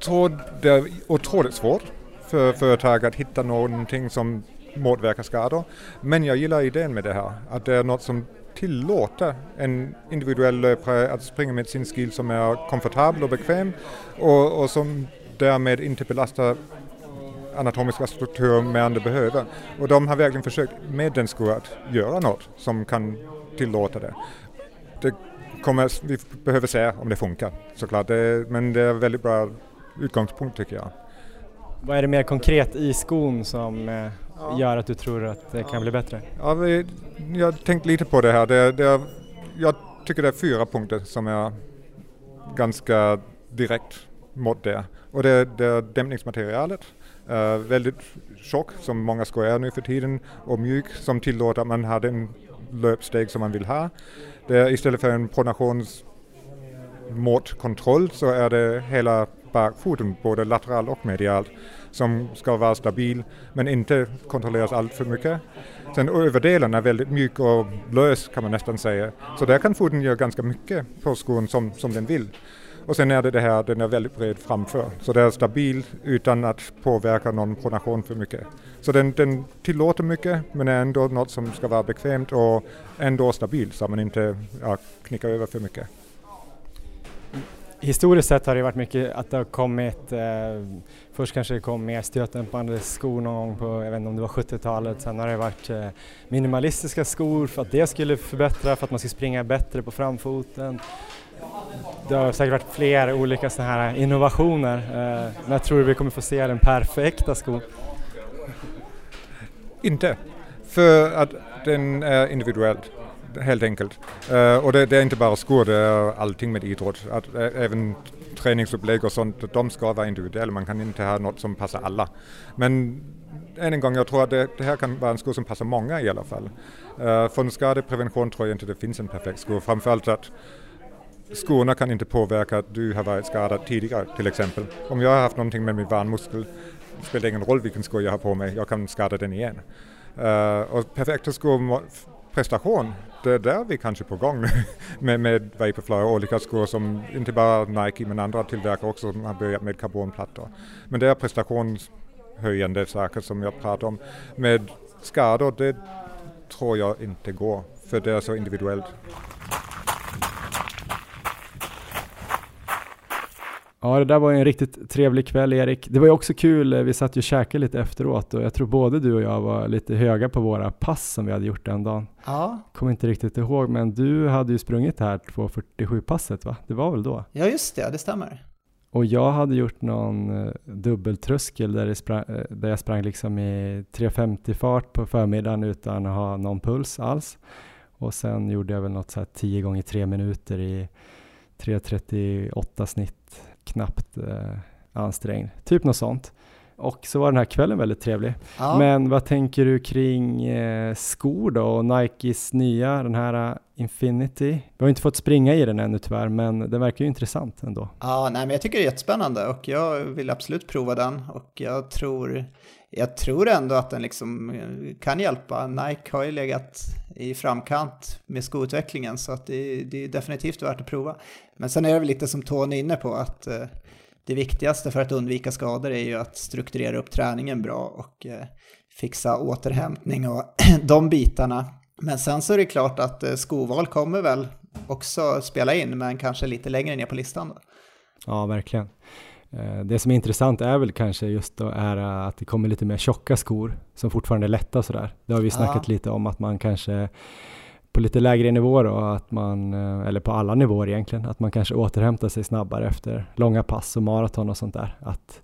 tror det är otroligt svårt för företag att hitta någonting som motverkar skador. Men jag gillar idén med det här, att det är något som tillåta en individuell löpare att springa med sin skill som är komfortabel och bekväm och, och som därmed inte belastar anatomiska strukturer mer än det behöver. Och de har verkligen försökt med den skor att göra något som kan tillåta det. det kommer, vi behöver se om det funkar såklart, det, men det är en väldigt bra utgångspunkt tycker jag. Vad är det mer konkret i skon som eh, ja. gör att du tror att det kan ja. bli bättre? Ja, vi, jag har tänkt lite på det här. Det, det, jag tycker det är fyra punkter som är ganska direkt mot det. Och det, det är dämpningsmaterialet, uh, väldigt tjock som många skor är nu för tiden och mjuk som tillåter att man har den löpsteg som man vill ha. Det istället för en pronations motkontroll så är det hela bakfoten, både lateral och medialt som ska vara stabil men inte kontrolleras allt för mycket. Sen överdelen är väldigt mjuk och lös kan man nästan säga. Så där kan foten göra ganska mycket på skon som, som den vill. Och sen är det det här, den är väldigt bred framför. Så den är stabil utan att påverka någon pronation för mycket. Så den, den tillåter mycket men är ändå något som ska vara bekvämt och ändå stabil så att man inte ja, knickar över för mycket historiskt sett har det varit mycket att det har kommit, eh, först kanske det kom mer stötdämpande skor någon gång på, jag vet inte om det var 70-talet, sen har det varit eh, minimalistiska skor för att det skulle förbättra, för att man ska springa bättre på framfoten. Det har säkert varit fler olika sådana här innovationer. Eh, när tror du vi kommer få se den perfekta skon? Inte, för att den är individuell helt enkelt. Eh, och det, det, är inte bara skor, det är allting med idrott. Att, eh, även träningsupplägg och sånt, de ska vara individuella. Man kan inte ha något som passar alla. Men än en gång, jag tror att det, det här kan vara en sko som passar många i alla fall. Uh, för en skadeprevention tror jag inte det finns en perfekt sko. Framförallt att skorna kan inte påverka att du har varit skadad tidigare till exempel. Om jag har haft någonting med min varmmuskel spelar det ingen roll vilken sko jag har på mig, jag kan skada den igen. Uh, och perfekta skor prestation, det är där vi kanske är på gång nu (laughs) med, med Vaporfly och olika skor som inte bara Nike men andra tillverkare också som har börjat med karbonplattor. Men det är prestationshöjande saker som jag pratar om. Med skador, det tror jag inte går för det är så individuellt. Ja, det där var en riktigt trevlig kväll Erik. Det var ju också kul, eh, vi satt ju och käkade lite efteråt och jag tror både du och jag var lite höga på våra pass som vi hade gjort den dagen. Ja, Kommer inte riktigt ihåg, men du hade ju sprungit det här 2.47 passet va? Det var väl då? ja just det, det stämmer. Och jag hade gjort någon eh, dubbeltröskel där, sprang, eh, där jag sprang liksom i 3.50 fart på förmiddagen utan att ha någon puls alls. Och sen gjorde jag väl något så här 10 gånger 3 minuter i 3.38 snitt, knappt eh, ansträngd. Typ något sånt. Och så var den här kvällen väldigt trevlig. Ja. Men vad tänker du kring eh, skor då och Nikes nya, den här eh, Infinity? Vi har inte fått springa i den ännu tyvärr, men den verkar ju intressant ändå. Ja, nej, men jag tycker det är jättespännande och jag vill absolut prova den och jag tror, jag tror ändå att den liksom eh, kan hjälpa. Nike har ju legat i framkant med skoutvecklingen så att det, det är definitivt värt att prova. Men sen är det väl lite som Tony är inne på att eh, det viktigaste för att undvika skador är ju att strukturera upp träningen bra och eh, fixa återhämtning och (clears throat) de bitarna. Men sen så är det klart att skoval kommer väl också spela in, men kanske lite längre ner på listan. Då. Ja, verkligen. Eh, Det som är intressant är väl kanske just då är att det kommer lite mer tjocka skor som fortfarande är lätta och sådär. Det har vi snackat Ja. lite om att man kanske på lite lägre nivåer då, att man, eh, eller på alla nivåer egentligen, att man kanske återhämtar sig snabbare efter långa pass och maraton och sånt där. Att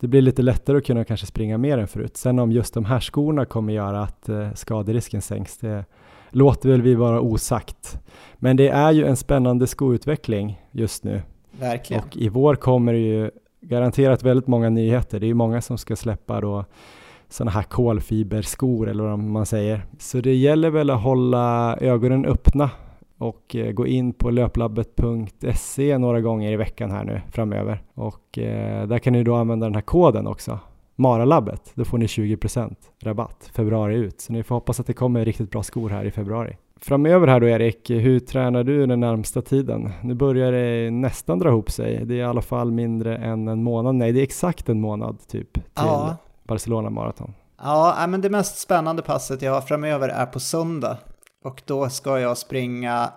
det blir lite lättare att kunna kanske springa mer än förut. Sen om just de här skorna kommer göra att eh, skaderisken sänks, det låter väl vi vara osagt. Men det är ju en spännande skoutveckling just nu. Verkligen. Och i vår kommer det ju garanterat väldigt många nyheter. Det är ju många som ska släppa då sådana här kolfiberskor eller vad man säger. Så det gäller väl att hålla ögonen öppna och eh, gå in på löplabbet.se några gånger i veckan här nu framöver. Och eh, där kan ni då använda den här koden också. Maralabbet, då får ni 20% rabatt februari ut. Så ni får hoppas att det kommer riktigt bra skor här i februari. Framöver här då Erik, hur tränar du den närmsta tiden? Nu börjar det nästan dra ihop sig. Det är i alla fall mindre än en månad. Nej, det är exakt en månad typ till Ja. Barcelona Marathon. Ja, men det mest spännande passet jag har framöver är på söndag. Och då ska jag springa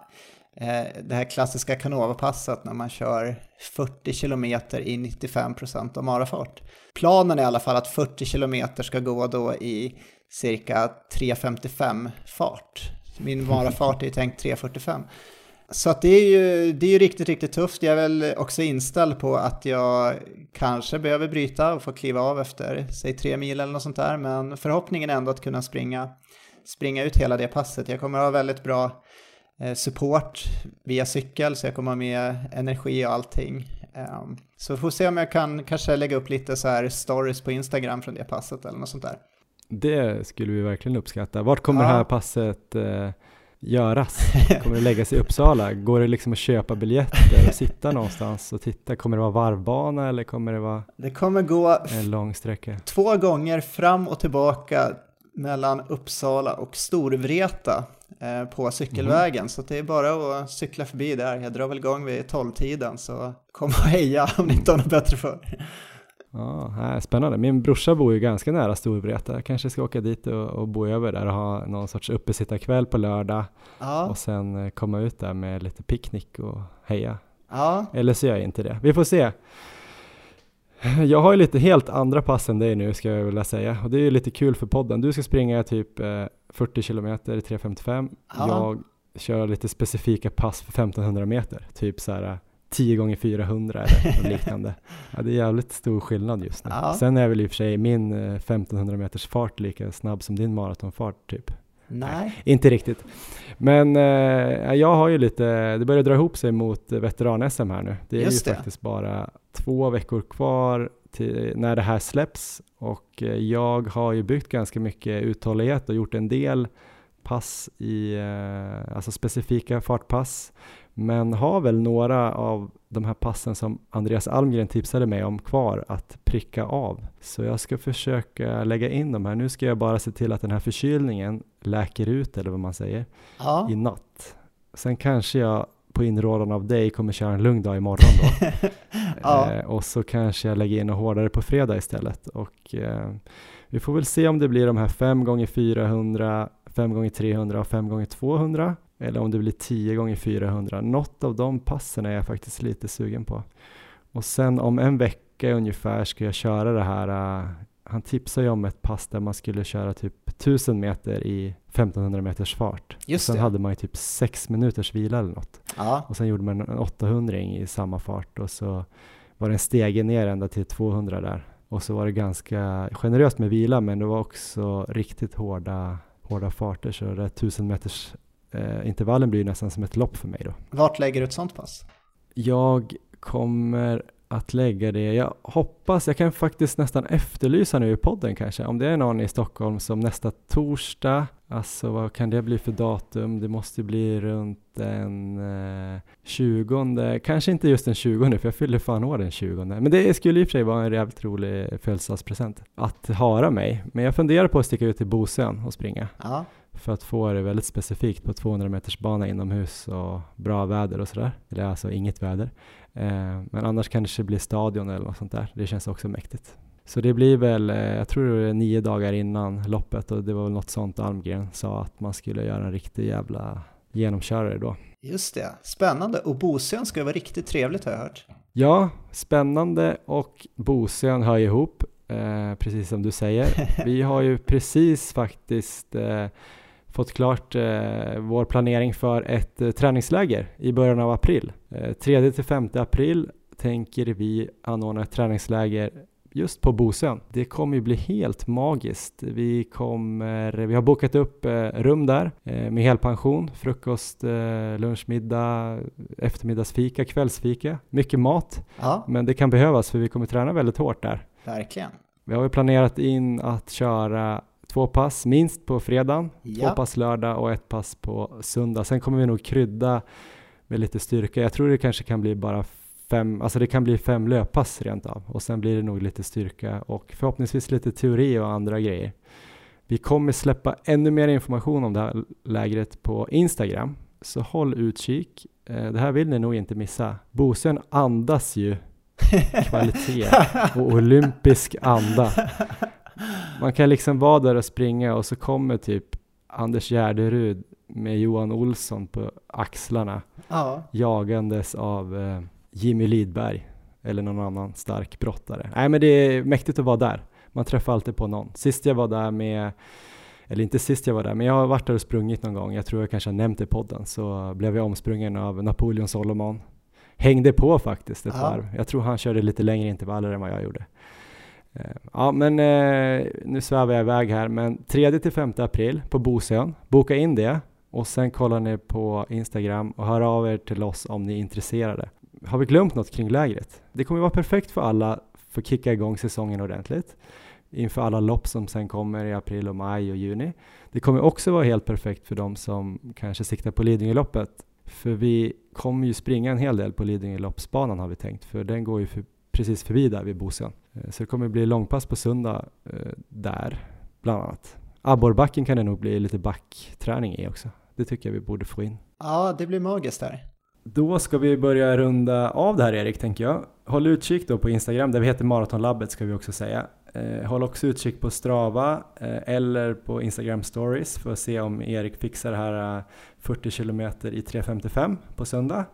eh, det här klassiska Canova-passet när man kör 40 kilometer i 95% av marafart. Planen är i alla fall att 40 kilometer ska gå då i cirka 3.55 fart. Min marafart är ju tänkt 3.45. Så att det är ju det är ju riktigt, riktigt tufft. Jag är väl också inställd på att jag kanske behöver bryta och få kliva av efter, säg tre mil eller något sånt där. Men förhoppningen är ändå att kunna springa, springa ut hela det passet. Jag kommer ha väldigt bra eh, support via cykel, så jag kommer ha med energi och allting. Ehm, så får se om jag kan kanske lägga upp lite så här stories på Instagram från det passet eller något sånt där. Det skulle vi verkligen uppskatta. Vart kommer Ja. det här passet eh, göras? (laughs) Kommer det läggas i Uppsala? Går det liksom att köpa biljetter och sitta någonstans och titta? Kommer det vara varvbana eller kommer det vara Det kommer gå en lång sträcka? två gånger fram och tillbaka mellan Uppsala och Storvreta eh, på cykelvägen. Så det är bara att cykla förbi där. Jag drar väl igång vid 12-tiden så kom och heja om ni inte har något bättre för. Ja, spännande. Min brorsa bor ju ganska nära Storvreta. Jag kanske ska åka dit och, och bo över där och ha någon sorts uppesittarkväll på lördag Ja, och sen eh, komma ut där med lite picknick och heja. ja, Eller så gör jag inte det. Vi får se. Jag har ju lite helt andra pass än dig nu ska jag vilja säga och det är ju lite kul för podden. Du ska springa typ eh, 40 kilometer i 3.55. Ja. Jag kör lite specifika pass för 1500 meter, typ så här eh, 10 gånger 400 eller (laughs) liknande. Ja, det är jävligt stor skillnad just nu. Ja. Sen är väl i och för sig min eh, 1500 meters fart lika snabb som din maratonfart typ. nej, Inte riktigt. Men eh, jag har ju lite, det börjar dra ihop sig mot eh, veteran-SM här nu. Det är Just ju det. faktiskt bara två veckor kvar till när det här släpps och eh, jag har ju byggt ganska mycket uthållighet och gjort en del pass i, eh, alltså specifika fartpass. Men har väl några av de här passen som Andreas Almgren tipsade mig om kvar att pricka av. Så jag ska försöka lägga in de här. Nu ska jag bara se till att den här förkylningen läker ut eller vad man säger ja, i natt. Sen kanske jag på inrådan av dig kommer köra en lugn dag imorgon då. (laughs) Ja. eh, och så kanske jag lägger in och hårdare på fredag istället. Och eh, vi får väl se om det blir de här 5 gånger 400, 5 gånger 300 och 5 gånger 200 eller om det blir 10 gånger 400. Något av de passen är jag faktiskt lite sugen på. Och sen om en vecka ungefär ska jag köra det här. Uh, han tipsade ju om ett pass där man skulle köra typ 1000 meter i 1500 meters fart. Just och sen det. hade man ju typ 6 minuters vila eller något. Ja, Och sen gjorde man en 800 i samma fart och så var det en stege ner ända till 200 där. Och så var det ganska generöst med vila men det var också riktigt hårda, hårda farter så det där 1000 meters eh, intervallen blir nästan som ett lopp för mig då. vart lägger du ett sånt pass? Jag kommer att lägga det, jag hoppas, jag kan faktiskt nästan efterlysa nu i podden kanske, om det är någon i Stockholm som nästa torsdag, alltså vad kan det bli för datum? Det måste bli runt den eh, 20, kanske inte just den 20 för jag fyller fan år den 20 men det skulle i och för sig vara en jävligt rolig födelsedagspresent att höra mig. Men jag funderar på att sticka ut till Bosön och springa Ja, för att få det väldigt specifikt på 200 meters bana inomhus och bra väder och sådär. Eller alltså inget väder. Eh, men annars kanske det blir stadion eller något sånt där. Det känns också mäktigt. Så det blir väl, eh, jag tror det är nio dagar innan loppet och det var väl något sånt Almgren sa att man skulle göra en riktig jävla genomkörare då. just det. Spännande. Och Bosön ska vara riktigt trevligt har jag hört. Ja, spännande och Bosön hör ihop, eh, precis som du säger. (laughs) Vi har ju precis faktiskt eh, fått klart eh, vår planering för ett eh, träningsläger i början av april. Eh, 3 till 5 april tänker vi anordna ett träningsläger just på Bosön. Det kommer ju bli helt magiskt. Vi, kommer, vi har bokat upp eh, rum där eh, med helpension, frukost, eh, lunch, middag, eftermiddagsfika, kvällsfika. Mycket mat, Ja, men det kan behövas för vi kommer träna väldigt hårt där. verkligen. Vi har ju planerat in att köra två pass minst på fredagen, Ja. två pass lördag och ett pass på söndag. Sen kommer vi nog krydda med lite styrka. Jag tror det kanske kan bli bara fem, alltså det kan bli fem löppass rent av och sen blir det nog lite styrka och förhoppningsvis lite teori och andra grejer. Vi kommer släppa ännu mer information om det här lägret på Instagram, så håll utkik. Eh, Det här vill ni nog inte missa. Bosön andas ju (laughs) kvalitet och olympisk anda. Man kan liksom vara där och springa och så kommer typ Anders Gärderud med Johan Olsson på axlarna Ja, jagandes av eh, Jimmy Lidberg eller någon annan stark brottare. Nej men det är mäktigt att vara där. Man träffar alltid på någon. Sist jag var där med, eller inte sist jag var där, men jag har varit där och sprungit någon gång. Jag tror jag kanske har nämnt det i podden. Så blev jag omsprungen av Napoleon Solomon. Hängde på faktiskt ett Ja. varv. Jag tror han körde lite längre intervaller än vad jag gjorde. Eh, ja men eh, nu svävar jag iväg här men 3 till 5 april på Bosön, boka in det och sen kollar ni på Instagram och hör av er till oss om ni är intresserade. Har vi glömt något kring lägret? Det kommer vara perfekt för alla för att kicka igång säsongen ordentligt inför alla lopp som sen kommer i april och maj och juni. Det kommer också vara helt perfekt för de som kanske siktar på Lidingöloppet för vi kommer ju springa en hel del på Lidingöloppsbanan har vi tänkt för den går ju för, precis förbi där vid Bosön. Eh, Så det kommer bli långpass på söndag eh, där bland annat. Abborrbacken kan det nog bli lite backträning i också. Det tycker jag vi borde få in. ja det blir magiskt där. Då ska vi börja runda av det här Erik, tänker jag. Håll utkik då på Instagram, där vi heter Maratonlabbet ska vi också säga. Eh, håll också utkik på Strava eller på Instagram stories för att se om Erik fixar det här eh, 40 km i 3.55 på söndag.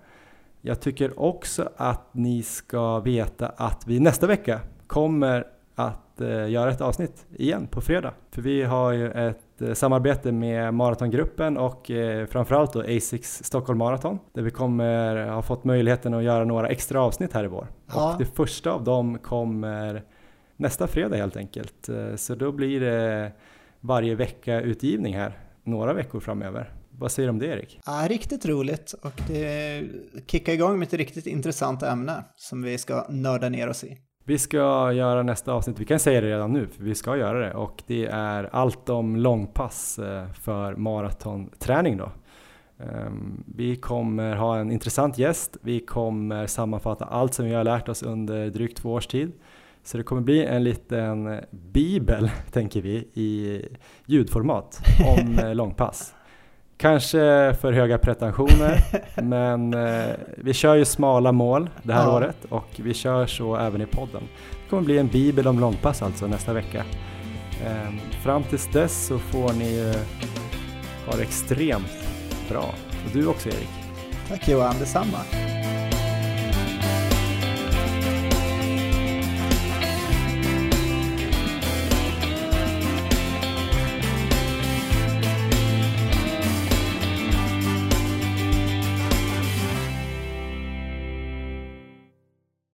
Jag tycker också att ni ska veta att vi nästa vecka kommer att eh, göra ett avsnitt igen på fredag. För vi har ju ett eh, samarbete med Maratongruppen och eh, framförallt då Asics Stockholm Marathon där vi kommer ha fått möjligheten att göra några extra avsnitt här i vår. Ja. Och det första av dem kommer nästa fredag helt enkelt. Så då blir det varje vecka utgivning här några veckor framöver. Vad säger du om det Erik? Ja, riktigt roligt och det kickar igång med ett riktigt intressant ämne som vi ska nörda ner oss i. Vi ska göra nästa avsnitt, vi kan säga det redan nu för vi ska göra det och det är allt om långpass eh, för maratonträning då. Ehm, vi kommer ha en intressant gäst, vi kommer sammanfatta allt som vi har lärt oss under drygt två års tid. Så det kommer bli en liten bibel, (laughs) tänker vi, i ljudformat om eh, långpass. Kanske för höga pretensioner, (laughs) men eh, vi kör ju smala mål det här Ja. året och vi kör så även i podden. Det kommer bli en bibel om långpass alltså nästa vecka. Ehm, fram tills dess så får ni ju ha det extremt bra. Och du också Erik. Tack Johan, detsamma.